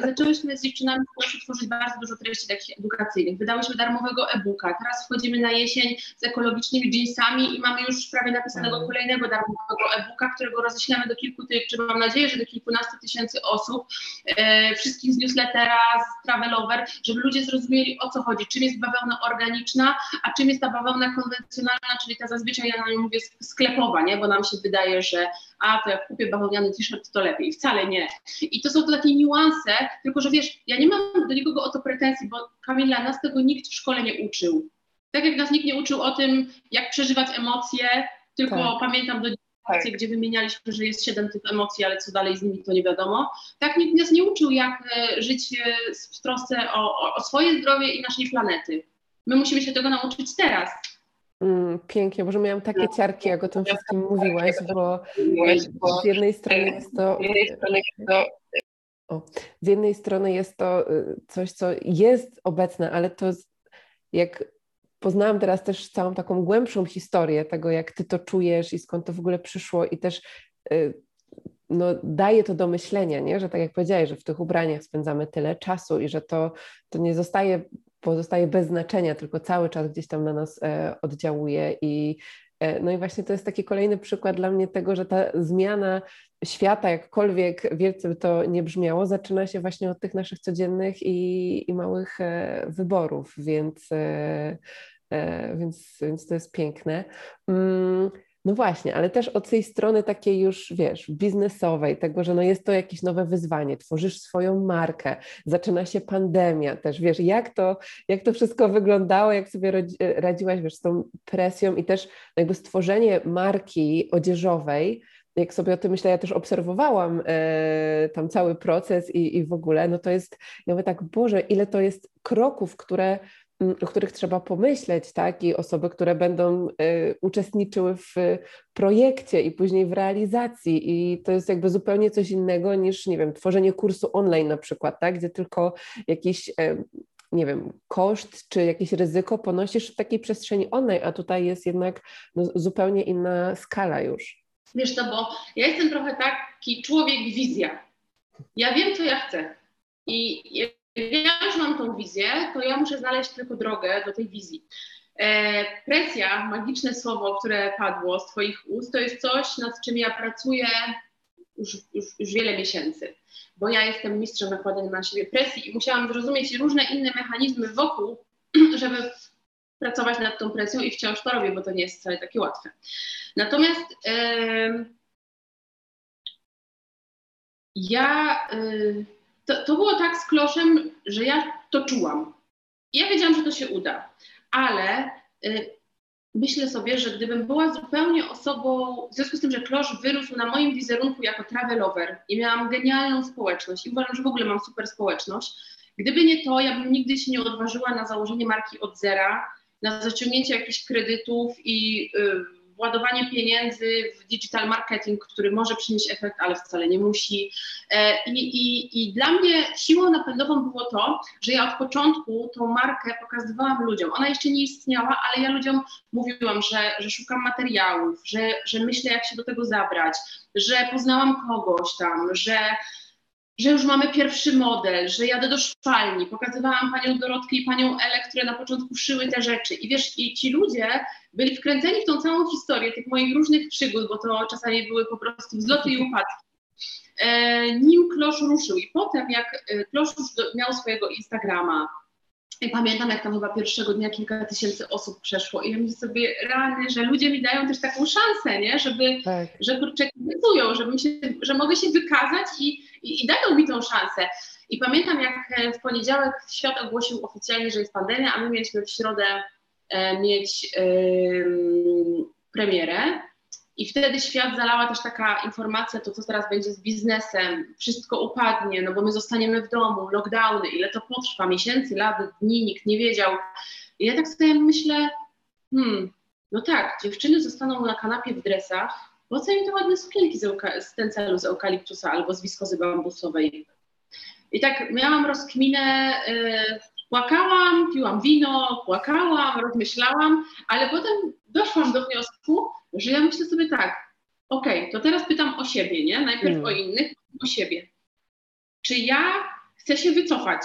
zaczęłyśmy z dziewczynami tworzyć bardzo dużo treści takich edukacyjnych. Wydałyśmy darmowego e-booka. Teraz wchodzimy na jesień z ekologicznymi jeansami i mamy już prawie napisanego mhm. kolejnego darmowego e-booka, którego roześlemy do kilku, czy mam nadzieję, że do kilkunastu tysięcy osób, e, wszystkich z newslettera, z Travelover, żeby ludzie zrozumieli o co chodzi, czym jest bawełna organiczna, a czym jest ta bawełna konwencjonalna, czyli ta zazwyczaj ja na nią mówię sklepowa, nie? bo nam się wydaje, że a to jak kupię bawełniany t-shirt, to lepiej. Wcale nie. I to są to takie niuanse, tylko że wiesz, ja nie mam do nikogo o to pretensji, bo Kamila, nas tego nikt w szkole nie uczył. Tak jak nas nikt nie uczył o tym, jak przeżywać emocje, tylko tak. pamiętam do tak. gdzie wymienialiśmy, że jest siedem tych emocji, ale co dalej z nimi, to nie wiadomo. Tak nikt nas nie uczył, jak e, żyć e, w trosce o, o swoje zdrowie i naszej planety. My musimy się tego nauczyć teraz. Mm, pięknie, może miałam takie ciarki, jak o tym wszystkim mówiłaś, bo z jednej strony jest to. O, z jednej strony jest to y, coś, co jest obecne, ale to jak poznałam teraz też całą taką głębszą historię tego, jak ty to czujesz i skąd to w ogóle przyszło, i też y, no, daje to do myślenia, nie? że tak jak powiedziałeś, że w tych ubraniach spędzamy tyle czasu i że to, to nie zostaje, pozostaje bez znaczenia, tylko cały czas gdzieś tam na nas e, oddziałuje i e, no i właśnie to jest taki kolejny przykład dla mnie tego, że ta zmiana świata, jakkolwiek wielce by to nie brzmiało, zaczyna się właśnie od tych naszych codziennych i, i małych e, wyborów, więc, więc, więc to jest piękne. No właśnie, ale też od tej strony takiej już, wiesz, biznesowej, tego, że no jest to jakieś nowe wyzwanie, tworzysz swoją markę, zaczyna się pandemia też, wiesz, jak to, jak to wszystko wyglądało, jak sobie radziłaś, wiesz, z tą presją i też jakby stworzenie marki odzieżowej, jak sobie o tym myślę, ja też obserwowałam e, tam cały proces i, i w ogóle, no to jest, ja mówię tak, Boże, ile to jest kroków, które o których trzeba pomyśleć, tak? I osoby, które będą y, uczestniczyły w projekcie i później w realizacji. I to jest jakby zupełnie coś innego niż, nie wiem, tworzenie kursu online na przykład, tak? Gdzie tylko jakiś, y, nie wiem, koszt czy jakieś ryzyko ponosisz w takiej przestrzeni online, a tutaj jest jednak no, zupełnie inna skala już. Wiesz to, bo ja jestem trochę taki człowiek wizja. Ja wiem, co ja chcę. I ja już mam tą wizję, to ja muszę znaleźć tylko drogę do tej wizji. E, presja, magiczne słowo, które padło z Twoich ust, to jest coś, nad czym ja pracuję już, już, już wiele miesięcy, bo ja jestem mistrzem nakładania na siebie presji i musiałam zrozumieć różne inne mechanizmy wokół, (clears throat) żeby pracować nad tą presją i wciąż to robię, bo to nie jest wcale takie łatwe. Natomiast e, ja. E, to, to było tak z kloszem, że ja to czułam. Ja wiedziałam, że to się uda, ale y, myślę sobie, że gdybym była zupełnie osobą, w związku z tym, że klosz wyrósł na moim wizerunku jako travelover i miałam genialną społeczność i uważam, że w ogóle mam super społeczność, gdyby nie to, ja bym nigdy się nie odważyła na założenie marki od zera, na zaciągnięcie jakichś kredytów i y, władowanie pieniędzy w digital marketing, który może przynieść efekt, ale wcale nie musi. E, I, i, I dla mnie siłą napędową było to, że ja od początku tą markę pokazywałam ludziom. Ona jeszcze nie istniała, ale ja ludziom mówiłam, że, że szukam materiałów, że, że myślę, jak się do tego zabrać, że poznałam kogoś tam, że że już mamy pierwszy model, że jadę do szwalni, pokazywałam panią Dorotkę i panią Elę, które na początku szyły te rzeczy. I wiesz, i ci ludzie byli wkręceni w tą całą historię tych moich różnych przygód, bo to czasami były po prostu wzloty i upadki. E, nim Klosz ruszył i potem jak e, Klosz miał swojego Instagrama, i pamiętam, jak tam chyba pierwszego dnia kilka tysięcy osób przeszło i ja myślę sobie rany, że ludzie mi dają też taką szansę, nie? Żeby, tak. że kurczę, żeby się, że mogę się wykazać i, i, i dają mi tą szansę. I pamiętam, jak e, w poniedziałek świat ogłosił oficjalnie, że jest pandemia, a my mieliśmy w środę e, mieć e, premierę. I wtedy świat zalała też taka informacja, to co teraz będzie z biznesem, wszystko upadnie, no bo my zostaniemy w domu, lockdowny, ile to potrwa, miesięcy, lat, dni, nikt nie wiedział. I ja tak sobie myślę, hmm, no tak, dziewczyny zostaną na kanapie w dresach, po co im te ładne sukienki z, z ten celu z eukaliptusa albo z wiskozy bambusowej. I tak miałam rozkminę, yy, płakałam, piłam wino, płakałam, rozmyślałam, ale potem doszłam do wniosku, że ja myślę sobie tak, okej, okay, to teraz pytam o siebie, nie? Najpierw mm. o innych, o siebie. Czy ja chcę się wycofać?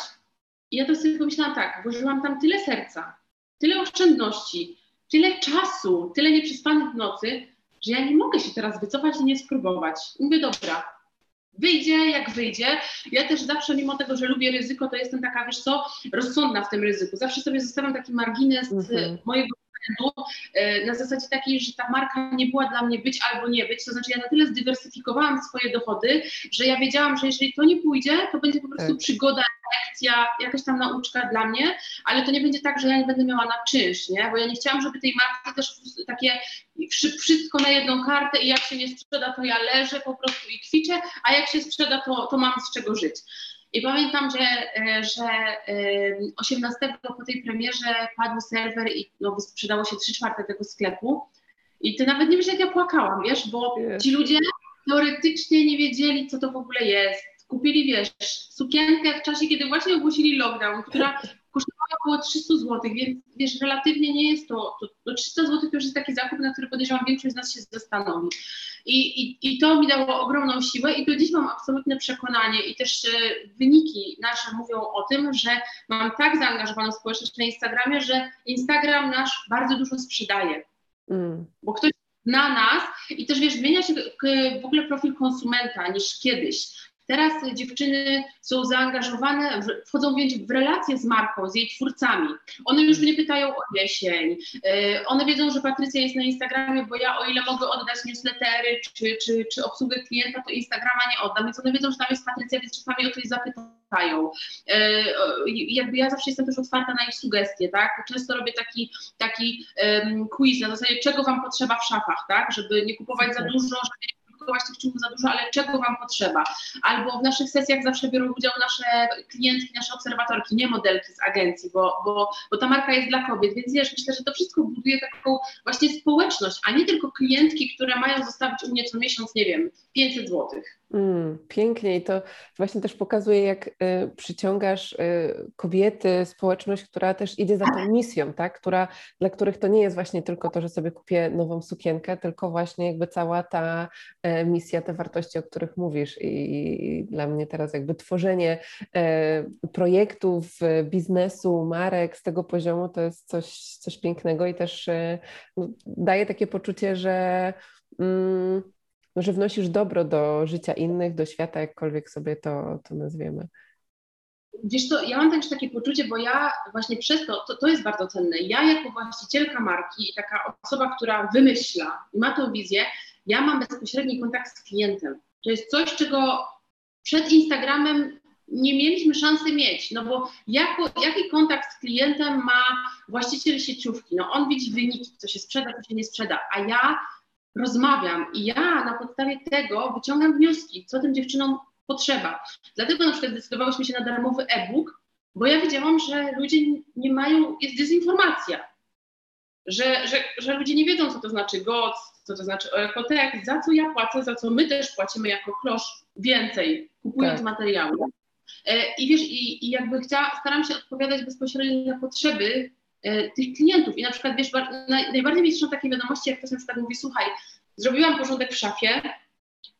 I ja to sobie pomyślałam tak, włożyłam tam tyle serca, tyle oszczędności, tyle czasu, tyle nieprzespanych nocy, że ja nie mogę się teraz wycofać i nie spróbować. mówię, dobra, wyjdzie jak wyjdzie. Ja też zawsze, mimo tego, że lubię ryzyko, to jestem taka, wiesz co, rozsądna w tym ryzyku. Zawsze sobie zostawiam taki margines mm -hmm. mojego e, na zasadzie takiej, że ta marka nie była dla mnie być albo nie być, to znaczy ja na tyle zdywersyfikowałam swoje dochody, że ja wiedziałam, że jeżeli to nie pójdzie, to będzie po prostu tak. przygoda, lekcja, jakaś tam nauczka dla mnie, ale to nie będzie tak, że ja nie będę miała na czynsz, nie? Bo ja nie chciałam, żeby tej marce też takie wszystko na jedną kartę i jak się nie sprzeda, to ja leżę po prostu i kwiczę, a jak się sprzeda, to, to mam z czego żyć. I pamiętam, że, e, że 18 po tej premierze padł serwer i no, sprzedało się 3 czwarte tego sklepu. I ty nawet nie wiesz, jak ja płakałam, wiesz, bo ci ludzie teoretycznie nie wiedzieli, co to w ogóle jest. Kupili, wiesz, sukienkę w czasie, kiedy właśnie ogłosili lockdown, która około 300 zł, więc wiesz, relatywnie nie jest to, to, to 300 zł to już jest taki zakup, na który podejrzewam większość z nas się zastanowi. I, i, I to mi dało ogromną siłę i do dziś mam absolutne przekonanie i też e, wyniki nasze mówią o tym, że mam tak zaangażowaną społeczność na Instagramie, że Instagram nasz bardzo dużo sprzedaje. Mm. Bo ktoś na nas i też wiesz, zmienia się w ogóle profil konsumenta niż kiedyś. Teraz dziewczyny są zaangażowane, wchodzą w relacje z marką, z jej twórcami. One już mnie pytają o jesień. E, one wiedzą, że Patrycja jest na Instagramie, bo ja o ile mogę oddać newslettery czy, czy, czy obsługę klienta, to Instagrama nie oddam. Więc one wiedzą, że tam jest Patrycja, więc czasami o coś zapytają. E, jakby ja zawsze jestem też otwarta na ich sugestie, tak? Często robię taki, taki quiz na zasadzie, czego wam potrzeba w szafach, tak? Żeby nie kupować za dużo, żeby produkować tych czynów za dużo, ale czego Wam potrzeba. Albo w naszych sesjach zawsze biorą udział nasze klientki, nasze obserwatorki, nie modelki z agencji, bo, bo, bo ta marka jest dla kobiet, więc wiesz, myślę, że to wszystko buduje taką właśnie społeczność, a nie tylko klientki, które mają zostawić u mnie co miesiąc, nie wiem, 500 złotych. Mm, pięknie i to właśnie też pokazuje, jak y, przyciągasz y, kobiety, społeczność, która też idzie za tą misją, tak? która, dla których to nie jest właśnie tylko to, że sobie kupię nową sukienkę, tylko właśnie jakby cała ta y, misja, te wartości, o których mówisz. I, i dla mnie teraz jakby tworzenie e, projektów, biznesu, marek z tego poziomu to jest coś, coś pięknego i też e, daje takie poczucie, że mm, że wnosisz dobro do życia innych, do świata, jakkolwiek sobie to, to nazwiemy. Wiesz co, ja mam też takie poczucie, bo ja właśnie przez to, to, to jest bardzo cenne, ja jako właścicielka marki i taka osoba, która wymyśla i ma tą wizję, ja mam bezpośredni kontakt z klientem. To jest coś, czego przed Instagramem nie mieliśmy szansy mieć, no bo jako, jaki kontakt z klientem ma właściciel sieciówki? No on widzi wyniki, co się sprzeda, co się nie sprzeda, a ja rozmawiam i ja na podstawie tego wyciągam wnioski, co tym dziewczynom potrzeba. Dlatego na przykład zdecydowałyśmy się na darmowy e-book, bo ja wiedziałam, że ludzie nie mają, jest dezinformacja, że, że, że ludzie nie wiedzą, co to znaczy GOC, co to znaczy ekotek, za co ja płacę, za co my też płacimy jako klosz więcej, kupując tak. materiały. E, I wiesz, i, i jakby chciała, staram się odpowiadać bezpośrednio na potrzeby tych klientów. I na przykład, wiesz, najbardziej mi są takie wiadomości, jak ktoś na przykład mówi, słuchaj, zrobiłam porządek w szafie,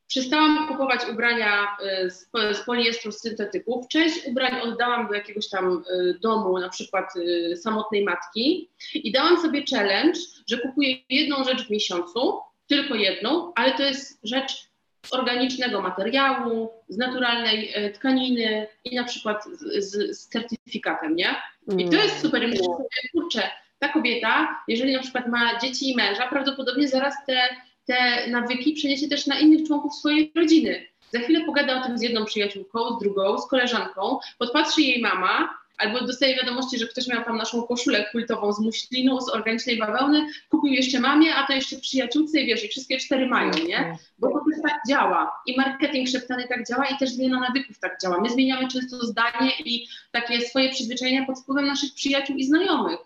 przestałam kupować ubrania e, z, poliestru, z syntetyków. Część ubrań oddałam do jakiegoś tam e, domu, na przykład samotnej matki i dałam sobie challenge, że kupuję jedną rzecz w miesiącu, tylko jedną, ale to jest rzecz z organicznego materiału, z naturalnej tkaniny i na przykład z, z certyfikatem, nie? I to jest super. myślę sobie, kurczę, ta kobieta, jeżeli na przykład ma dzieci i męża, prawdopodobnie zaraz te, te nawyki przeniesie też na innych członków swojej rodziny. Za chwilę pogada o tym z jedną przyjaciółką, z drugą, z koleżanką, podpatrzy jej mama, albo dostaje wiadomości, że ktoś miał tam naszą koszulę kultową z muślinu, z organicznej bawełny, kupił jeszcze mamie, a to jeszcze przyjaciółce i wiesz, i wszystkie cztery mają, nie? Bo to też tak działa. I marketing szeptany tak działa i też zmiana nawyków tak działa. My zmieniamy często zdanie i takie swoje przyzwyczajenia pod wpływem naszych przyjaciół i znajomych.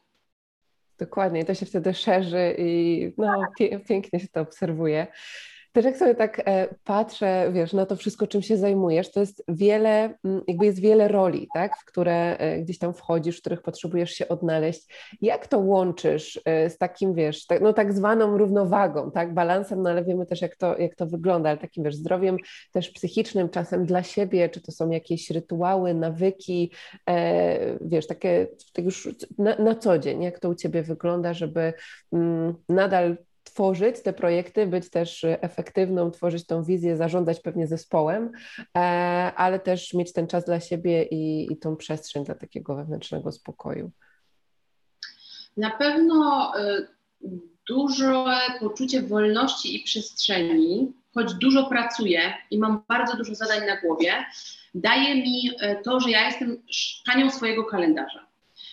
Dokładnie, to się wtedy szerzy i no, pięknie się to obserwuje. Też jak sobie tak e, patrzę, wiesz, na to wszystko, czym się zajmujesz, to jest wiele, mm, jakby jest wiele roli, tak, w które e, gdzieś tam wchodzisz, w których potrzebujesz się odnaleźć. Jak to łączysz e, z takim, wiesz, tak, no tak zwaną równowagą, tak, balansem, no ale wiemy też, jak to, jak to wygląda, ale takim, wiesz, zdrowiem też psychicznym, czasem dla siebie, czy to są jakieś rytuały, nawyki, wiesz, takie tak już na, na co dzień, jak to u Ciebie wygląda, żeby mm, nadal tworzyć te projekty, być też efektywną, tworzyć tą wizję, zarządzać pewnie zespołem, e, ale też mieć ten czas dla siebie i, i tą przestrzeń dla takiego wewnętrznego spokoju. Na pewno y, duże poczucie wolności i przestrzeni, choć dużo pracuję i mam bardzo dużo zadań na głowie, daje mi y, to, że ja jestem panią swojego kalendarza.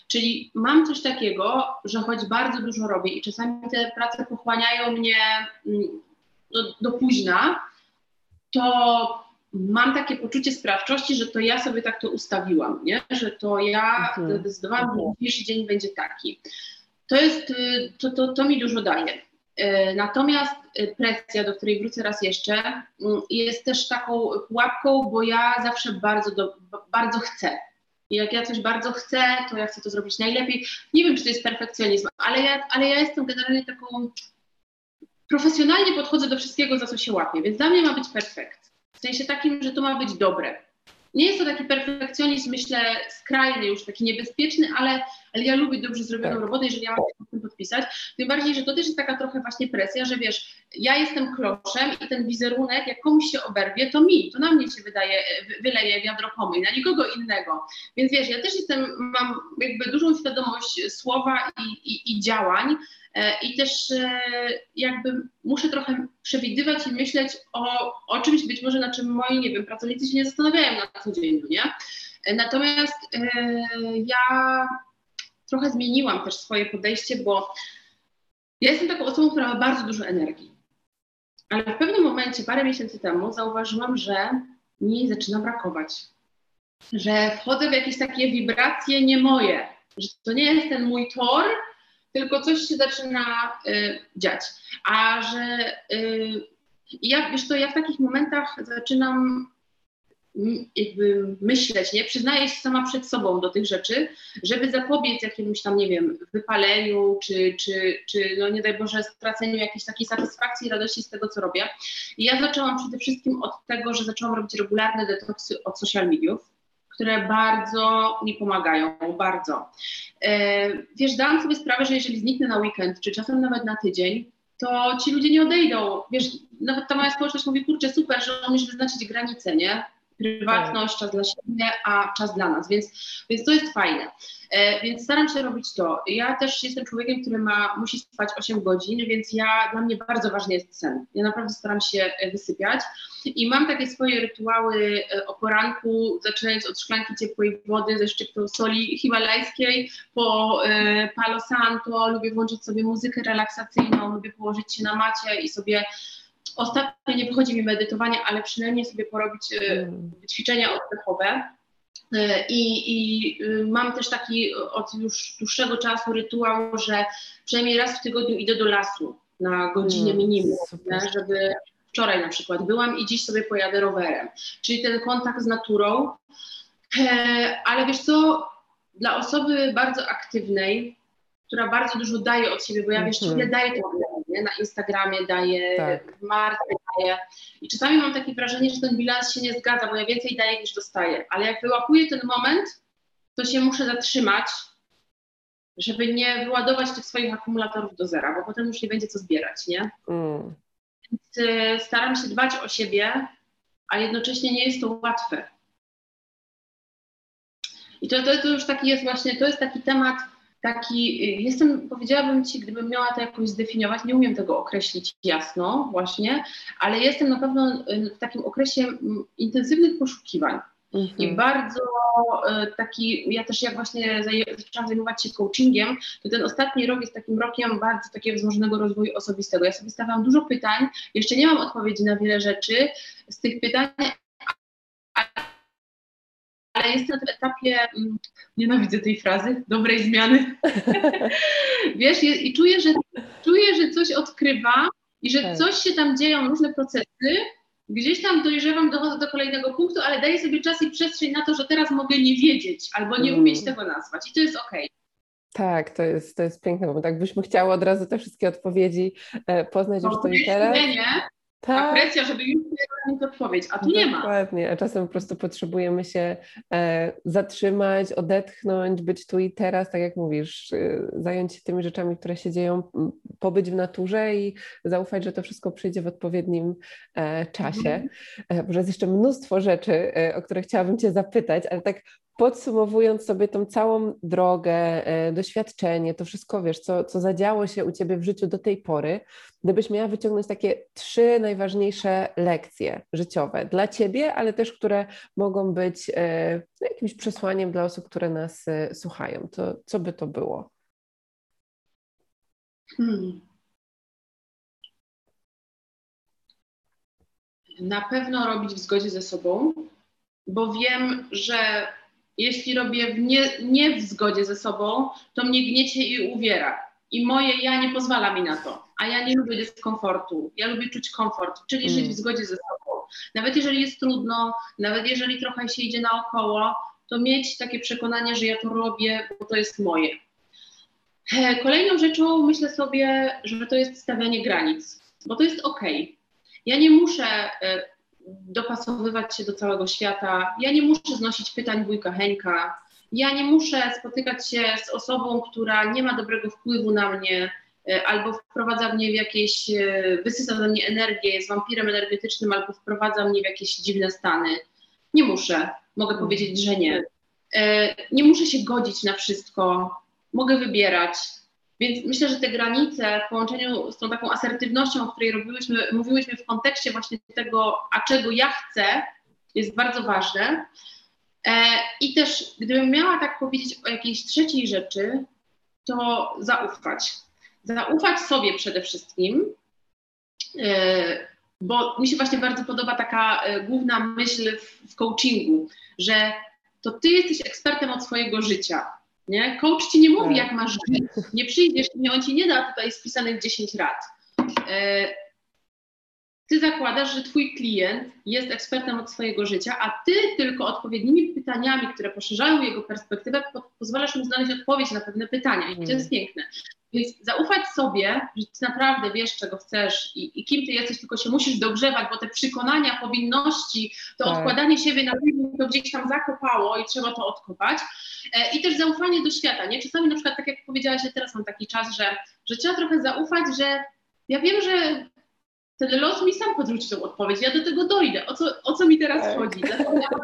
Czyli mam coś takiego, że choć bardzo dużo robię i czasami te prace pochłaniają mnie mm, do, do późna, to mam takie poczucie sprawczości, że to ja sobie tak to ustawiłam, nie? że to ja mhm. zdecydowałam, że dzisiejszy dzień będzie taki. To jest, y, to, to, to mi dużo daje. Y, natomiast y, presja, do której wrócę raz jeszcze, jest też taką pułapką, bo ja zawsze bardzo, do, bardzo chcę. I jak ja coś bardzo chcę, to ja chcę to zrobić najlepiej. Nie wiem, czy to jest perfekcjonizm, ale ja, ale ja jestem generalnie taką. Profesjonalnie podchodzę do wszystkiego, za co się łapię, więc dla mnie ma być perfekt. W sensie takim, że to ma być dobre. Nie jest to taki perfekcjonizm, myślę, skrajny, już taki niebezpieczny, ale, ale ja lubię dobrze zrobioną tak. robotę, jeżeli ja mam się tym podpisać. Tym bardziej, że to też jest taka trochę właśnie presja, że wiesz, ja jestem kloszem i ten wizerunek, jak komuś się oberwie, to mi, to na mnie się wydaje, wyleje wiadro pomyj, na nikogo innego. Więc wiesz, ja też jestem, mam jakby dużą świadomość słowa i, i, i działań, E, I też e, jakby muszę trochę przewidywać i myśleć o, o czymś być może, na czym moi, nie wiem, pracownicy się nie zastanawiają na co dzień, no nie? E, natomiast ja trochę zmieniłam też swoje podejście, bo ja jestem taką osobą, która ma bardzo dużo energii. Ale w pewnym momencie, parę miesięcy temu, zauważyłam, że mi zaczyna brakować. Że wchodzę w jakieś takie wibracje nie moje, że to nie jest ten mój tor, tylko coś się zaczyna y, dziać. A że y, ja, wiesz to ja w takich momentach zaczynam jakby myśleć, nie? Przyznaję się sama przed sobą do tych rzeczy, żeby zapobiec jakiemuś tam, nie wiem, wypaleniu, czy, czy, czy no nie daj Boże, straceniu jakiejś takiej satysfakcji i radości z tego, co robię. I ja zaczęłam przede wszystkim od tego, że zaczęłam robić regularne detoksy od social mediów które bardzo mi pomagają, bardzo. E, wiesz, dałam sobie sprawę, że jeżeli zniknę na weekend, czy czasem nawet na tydzień, to ci ludzie nie odejdą. Wiesz, nawet ta moja społeczność mówi, kurczę, super, że umiesz wyznaczyć granice, nie? Prywatność, czas dla siebie, a czas dla nas, więc, więc to jest fajne. E, więc staram się robić to. Ja też jestem człowiekiem, który ma, musi spać 8 godzin, więc ja, dla mnie bardzo ważny jest sen. Ja naprawdę staram się e, wysypiać i mam takie swoje rytuały e, o poranku, zaczynając od szklanki ciepłej wody ze szczyptą soli himalajskiej po e, Palo Santo, lubię włączyć sobie muzykę relaksacyjną, lubię położyć się na macie i sobie Ostatnio nie wychodzi mi medytowanie, ale przynajmniej sobie porobić e, mm. ćwiczenia oddechowe. E, I, I, y, mam też taki od już dłuższego czasu rytuał, że przynajmniej raz w tygodniu idę do lasu na godzinę mm, minimum, żeby wczoraj na przykład byłam i dziś sobie pojadę rowerem. Czyli ten kontakt z naturą. E, ale wiesz co, dla osoby bardzo aktywnej, która bardzo dużo daje od siebie, bo ja wiesz, ciągle mhm. daję to nie? na Instagramie, daję tak. w marce, daję. I czasami mam takie wrażenie, że ten bilans się nie zgadza, bo ja więcej daję niż dostaję. Ale jak wyłapuję ten moment, to się muszę zatrzymać, żeby nie wyładować tych swoich akumulatorów do zera, bo potem już nie będzie co zbierać, nie? Mm. Więc y, staram się dbać o siebie, a jednocześnie nie jest to łatwe. I to, to, to już taki jest właśnie, to jest taki temat, taki, y, jestem, powiedziałabym Ci, gdybym miała to jakoś zdefiniować, nie umiem tego określić jasno właśnie, ale jestem na pewno y, w takim okresie intensywnych poszukiwań. Mhm. I bardzo y, taki, ja też jak właśnie zaczęłam zajmować się coachingiem, to ten ostatni rok jest takim rokiem bardzo takiego wzmożonego rozwoju osobistego. Ja sobie stawiam dużo pytań, jeszcze nie mam odpowiedzi na wiele rzeczy. Z tych pytań ale jestem na tym etapie, mm, nienawidzę tej frazy, dobrej zmiany. (laughs) Wiesz, i czuję że, czuję, że coś odkrywa i że tak. coś się tam dzieją, różne procesy. Gdzieś tam dojrzewam, dochodzę do kolejnego punktu, ale daję sobie czas i przestrzeń na to, że teraz mogę nie wiedzieć albo nie mm. umieć tego nazwać i to jest okej. Okay. Tak, to jest, to jest piękne, bo tak byśmy chciały od razu te wszystkie odpowiedzi e, poznać już to i teraz. Nie, nie, tak. presja, żeby już mieć odpowiedź, a tu nie ma. Dokładnie, a czasem po prostu potrzebujemy się e, zatrzymać, odetchnąć, być tu i teraz, tak jak mówisz, e, zająć się tymi rzeczami, które się dzieją, pobyć w naturze i zaufać, że to wszystko przyjdzie w odpowiednim e, czasie. Mhm. E, może jest jeszcze mnóstwo rzeczy, e, o które chciałabym Cię zapytać, ale tak podsumowując sobie tą całą drogę, e, doświadczenie, to wszystko, wiesz, co, co zadziało się u Ciebie w życiu do tej pory, gdybyś miała wyciągnąć takie trzy najważniejsze lekcje życiowe dla Ciebie, ale też, które mogą być e, no, jakimś przesłaniem dla osób, które nas e, słuchają, to co by to było? Hmm. Na pewno robić w zgodzie ze sobą, bo wiem, że jeśli robię w nie, nie w zgodzie ze sobą, to mnie gniecie i uwiera. I moje ja nie pozwala mi na to. A ja nie lubię dyskomfortu. Ja lubię czuć komfort, czyli mm. żyć w zgodzie ze sobą. Nawet jeżeli jest trudno, nawet jeżeli trochę się idzie naokoło, to mieć takie przekonanie, że ja to robię, bo to jest moje. Kolejną rzeczą myślę sobie, że to jest stawianie granic, bo to jest ok. Ja nie muszę e, dopasowywać się do całego świata. Ja nie muszę znosić pytań wujka Henka. Ja nie muszę spotykać się z osobą, która nie ma dobrego wpływu na mnie e, albo wprowadza mnie w jakieś, e, wysysa ze mnie energię, jest wampirem energetycznym albo wprowadza mnie w jakieś dziwne stany. Nie muszę. Mogę powiedzieć, że nie. E, nie muszę się godzić na wszystko. Mogę wybierać. Więc myślę, że te granice w połączeniu z tą taką asertywnością, o której robiłyśmy, mówiłyśmy w kontekście właśnie tego, a czego ja chcę, jest bardzo ważne. E, I też, gdybym miała tak powiedzieć o jakiejś trzeciej rzeczy, to zaufać. Zaufać sobie przede wszystkim, e, bo mi się właśnie bardzo podoba taka e, główna myśl w, w coachingu, że to ty jesteś ekspertem od swojego życia. Nie? Coach ci nie mówi, tak. jak masz żyć. Nie przyjdziesz, nie, on ci nie da tutaj spisanych 10 rad. Ty zakładasz, że twój klient jest ekspertem od swojego życia, a ty tylko odpowiednimi pytaniami, które poszerzają jego perspektywę, pozwalasz mu znaleźć odpowiedź na pewne pytania. I to jest piękne. Więc zaufać sobie, że ty naprawdę wiesz, czego chcesz i, i, kim ty jesteś, tylko się musisz dogrzewać, bo te przekonania, powinności, to tak. odkładanie siebie na później to gdzieś tam zakopało i trzeba to odkopać. E, I też zaufanie do świata. Nie? Czasami na przykład, tak jak powiedziałaś, ja teraz mam taki czas, że, że trzeba trochę zaufać, że ja wiem, że ten los mi sam podrzuci tą odpowiedź, ja do tego dojdę. O co, o co mi teraz tak. chodzi? Dlaczego ja mam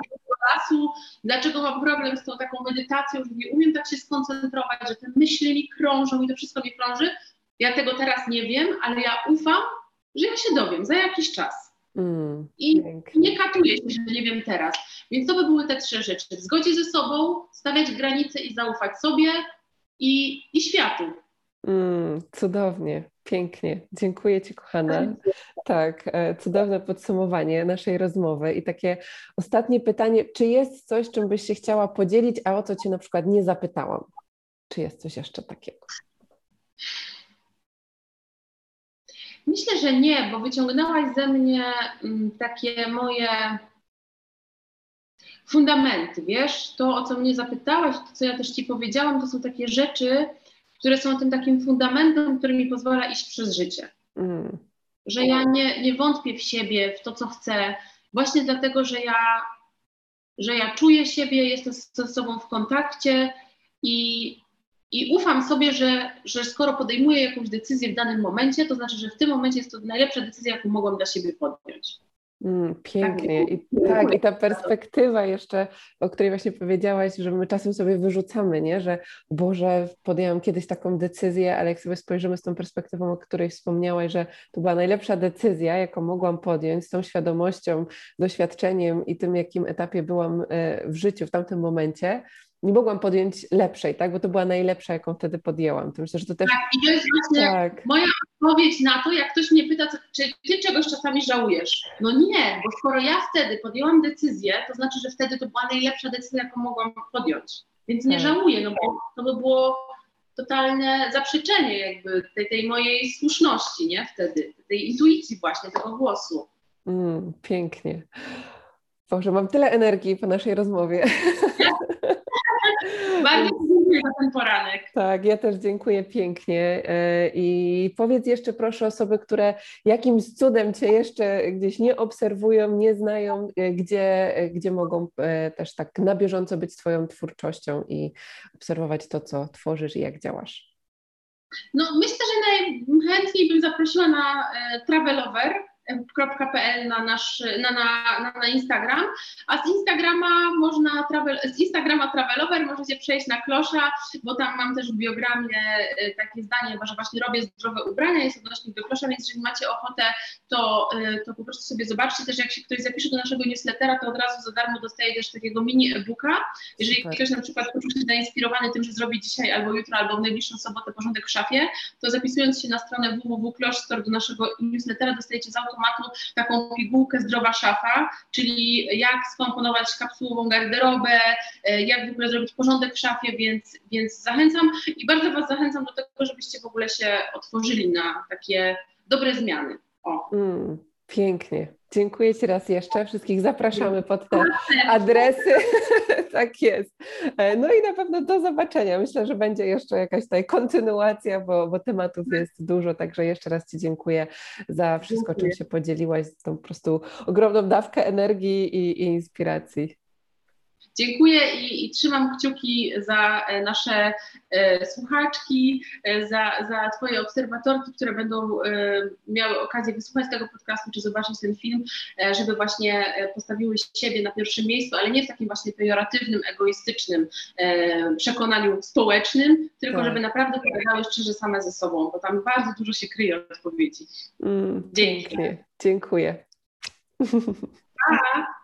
lasu, dlaczego mam problem z tą taką medytacją, że nie umiem tak się skoncentrować, że te myśli mi krążą i to wszystko mi krąży. Ja tego teraz nie wiem, ale ja ufam, że ja się dowiem za jakiś czas. Mm, I nie katuję się, że nie wiem teraz. Więc to by były te trzy rzeczy. W zgodzie ze sobą, stawiać granice i zaufać sobie i, i światu. Mm, cudownie, pięknie. Dziękuję Ci, kochana. Tak, e, cudowne podsumowanie naszej rozmowy. I takie ostatnie pytanie: czy jest coś, czym byś się chciała podzielić, a o co Cię na przykład nie zapytałam? Czy jest coś jeszcze takiego? Myślę, że nie, bo wyciągnęłaś ze mnie mm, takie moje fundamenty, wiesz? To, o co mnie zapytałaś, to, co ja też Ci powiedziałam, to są takie rzeczy, które są tym takim fundamentem, który mi pozwala iść przez życie. Mm. Że ja nie, nie wątpię w siebie, w to, co chcę, właśnie dlatego, że ja, że ja czuję siebie, jestem ze sobą w kontakcie i, i ufam sobie, że, że skoro podejmuję jakąś decyzję w danym momencie, to znaczy, że w tym momencie jest to najlepsza decyzja, jaką mogłam dla siebie podjąć. Mm, pięknie. I, tak, i ta perspektywa jeszcze, o której właśnie powiedziałaś, że my czasem sobie wyrzucamy, nie? że Boże, podjęłam kiedyś taką decyzję, ale jak sobie spojrzymy z tą perspektywą, o której wspomniałaś, że to była najlepsza decyzja, jaką mogłam podjąć, z tą świadomością, doświadczeniem i tym, jakim etapie byłam e, w życiu w tamtym momencie, nie mogłam podjąć lepszej, tak? Bo to była najlepsza, jaką wtedy podjęłam. To myślę, że to też. Tak, i to jest właśnie tak. moja odpowiedź na to, jak ktoś mnie pyta, czy ty czegoś czasami żałujesz? No nie, bo skoro ja wtedy podjęłam decyzję, to znaczy, że wtedy to była najlepsza decyzja, jaką mogłam podjąć. Więc nie tak. żałuję, no bo to by było totalne zaprzeczenie jakby tej, tej mojej słuszności, nie? Wtedy, tej intuicji właśnie, tego głosu. Mm, pięknie. Boże, mam tyle energii po naszej rozmowie. Bardzo dziękuję za ten poranek. Tak, ja też dziękuję pięknie. E, I powiedz jeszcze proszę osoby, które jakimś cudem Cię jeszcze gdzieś nie obserwują, nie znają, e, gdzie, e, gdzie mogą też tak na bieżąco być Twoją twórczością i obserwować to, co tworzysz i jak działasz. No myślę, że najchętniej bym zaprosiła na Travelover .pl na nasz, na, na, na, Instagram, a z Instagrama można travel, z Instagrama Travelover możecie przejść na Klosza, bo tam mam też w biogramie e, takie zdanie, że właśnie robię zdrowe ubrania, jest odnośnik do Klosza, więc jeżeli macie ochotę, to, e, to po prostu sobie zobaczcie też, jak się ktoś zapisze do naszego newslettera, to od razu za darmo dostaje też takiego mini e-booka. Jeżeli Super. ktoś na przykład poczuł się zainspirowany tym, że zrobi dzisiaj albo jutro, albo w najbliższą sobotę porządek w szafie, to zapisując się na stronę www.kloszstore do naszego newslettera dostajecie z automatu taką pigułkę zdrowa szafa, czyli jak skomponować kapsułową garderobę, e, jak w ogóle zrobić porządek w szafie, więc, więc zachęcam i bardzo Was zachęcam do tego, żebyście w ogóle się otworzyli na takie dobre zmiany. O. Mm, pięknie. Dziękuję Ci raz jeszcze. Wszystkich zapraszamy pod te adresy. (laughs) tak jest. E, no i na pewno do zobaczenia. Myślę, że będzie jeszcze jakaś tutaj kontynuacja, bo, bo tematów jest dużo. Także jeszcze raz Ci dziękuję za wszystko, dziękuję. czym się podzieliłaś, tą po prostu ogromną dawkę energii i, i inspiracji. Dziękuję i, i, trzymam kciuki za e, nasze e, słuchaczki, e, za, za Twoje obserwatorki, które będą e, miały okazję wysłuchać tego podcastu czy zobaczyć ten film, e, żeby właśnie postawiły siebie na pierwszym miejscu, ale nie w takim właśnie pejoratywnym, egoistycznym przekonaniu społecznym, tylko tak. żeby naprawdę pogadały szczerze same ze sobą, bo tam bardzo dużo się kryje odpowiedzi. Mm, Dzięki. Dziękuję. Pa.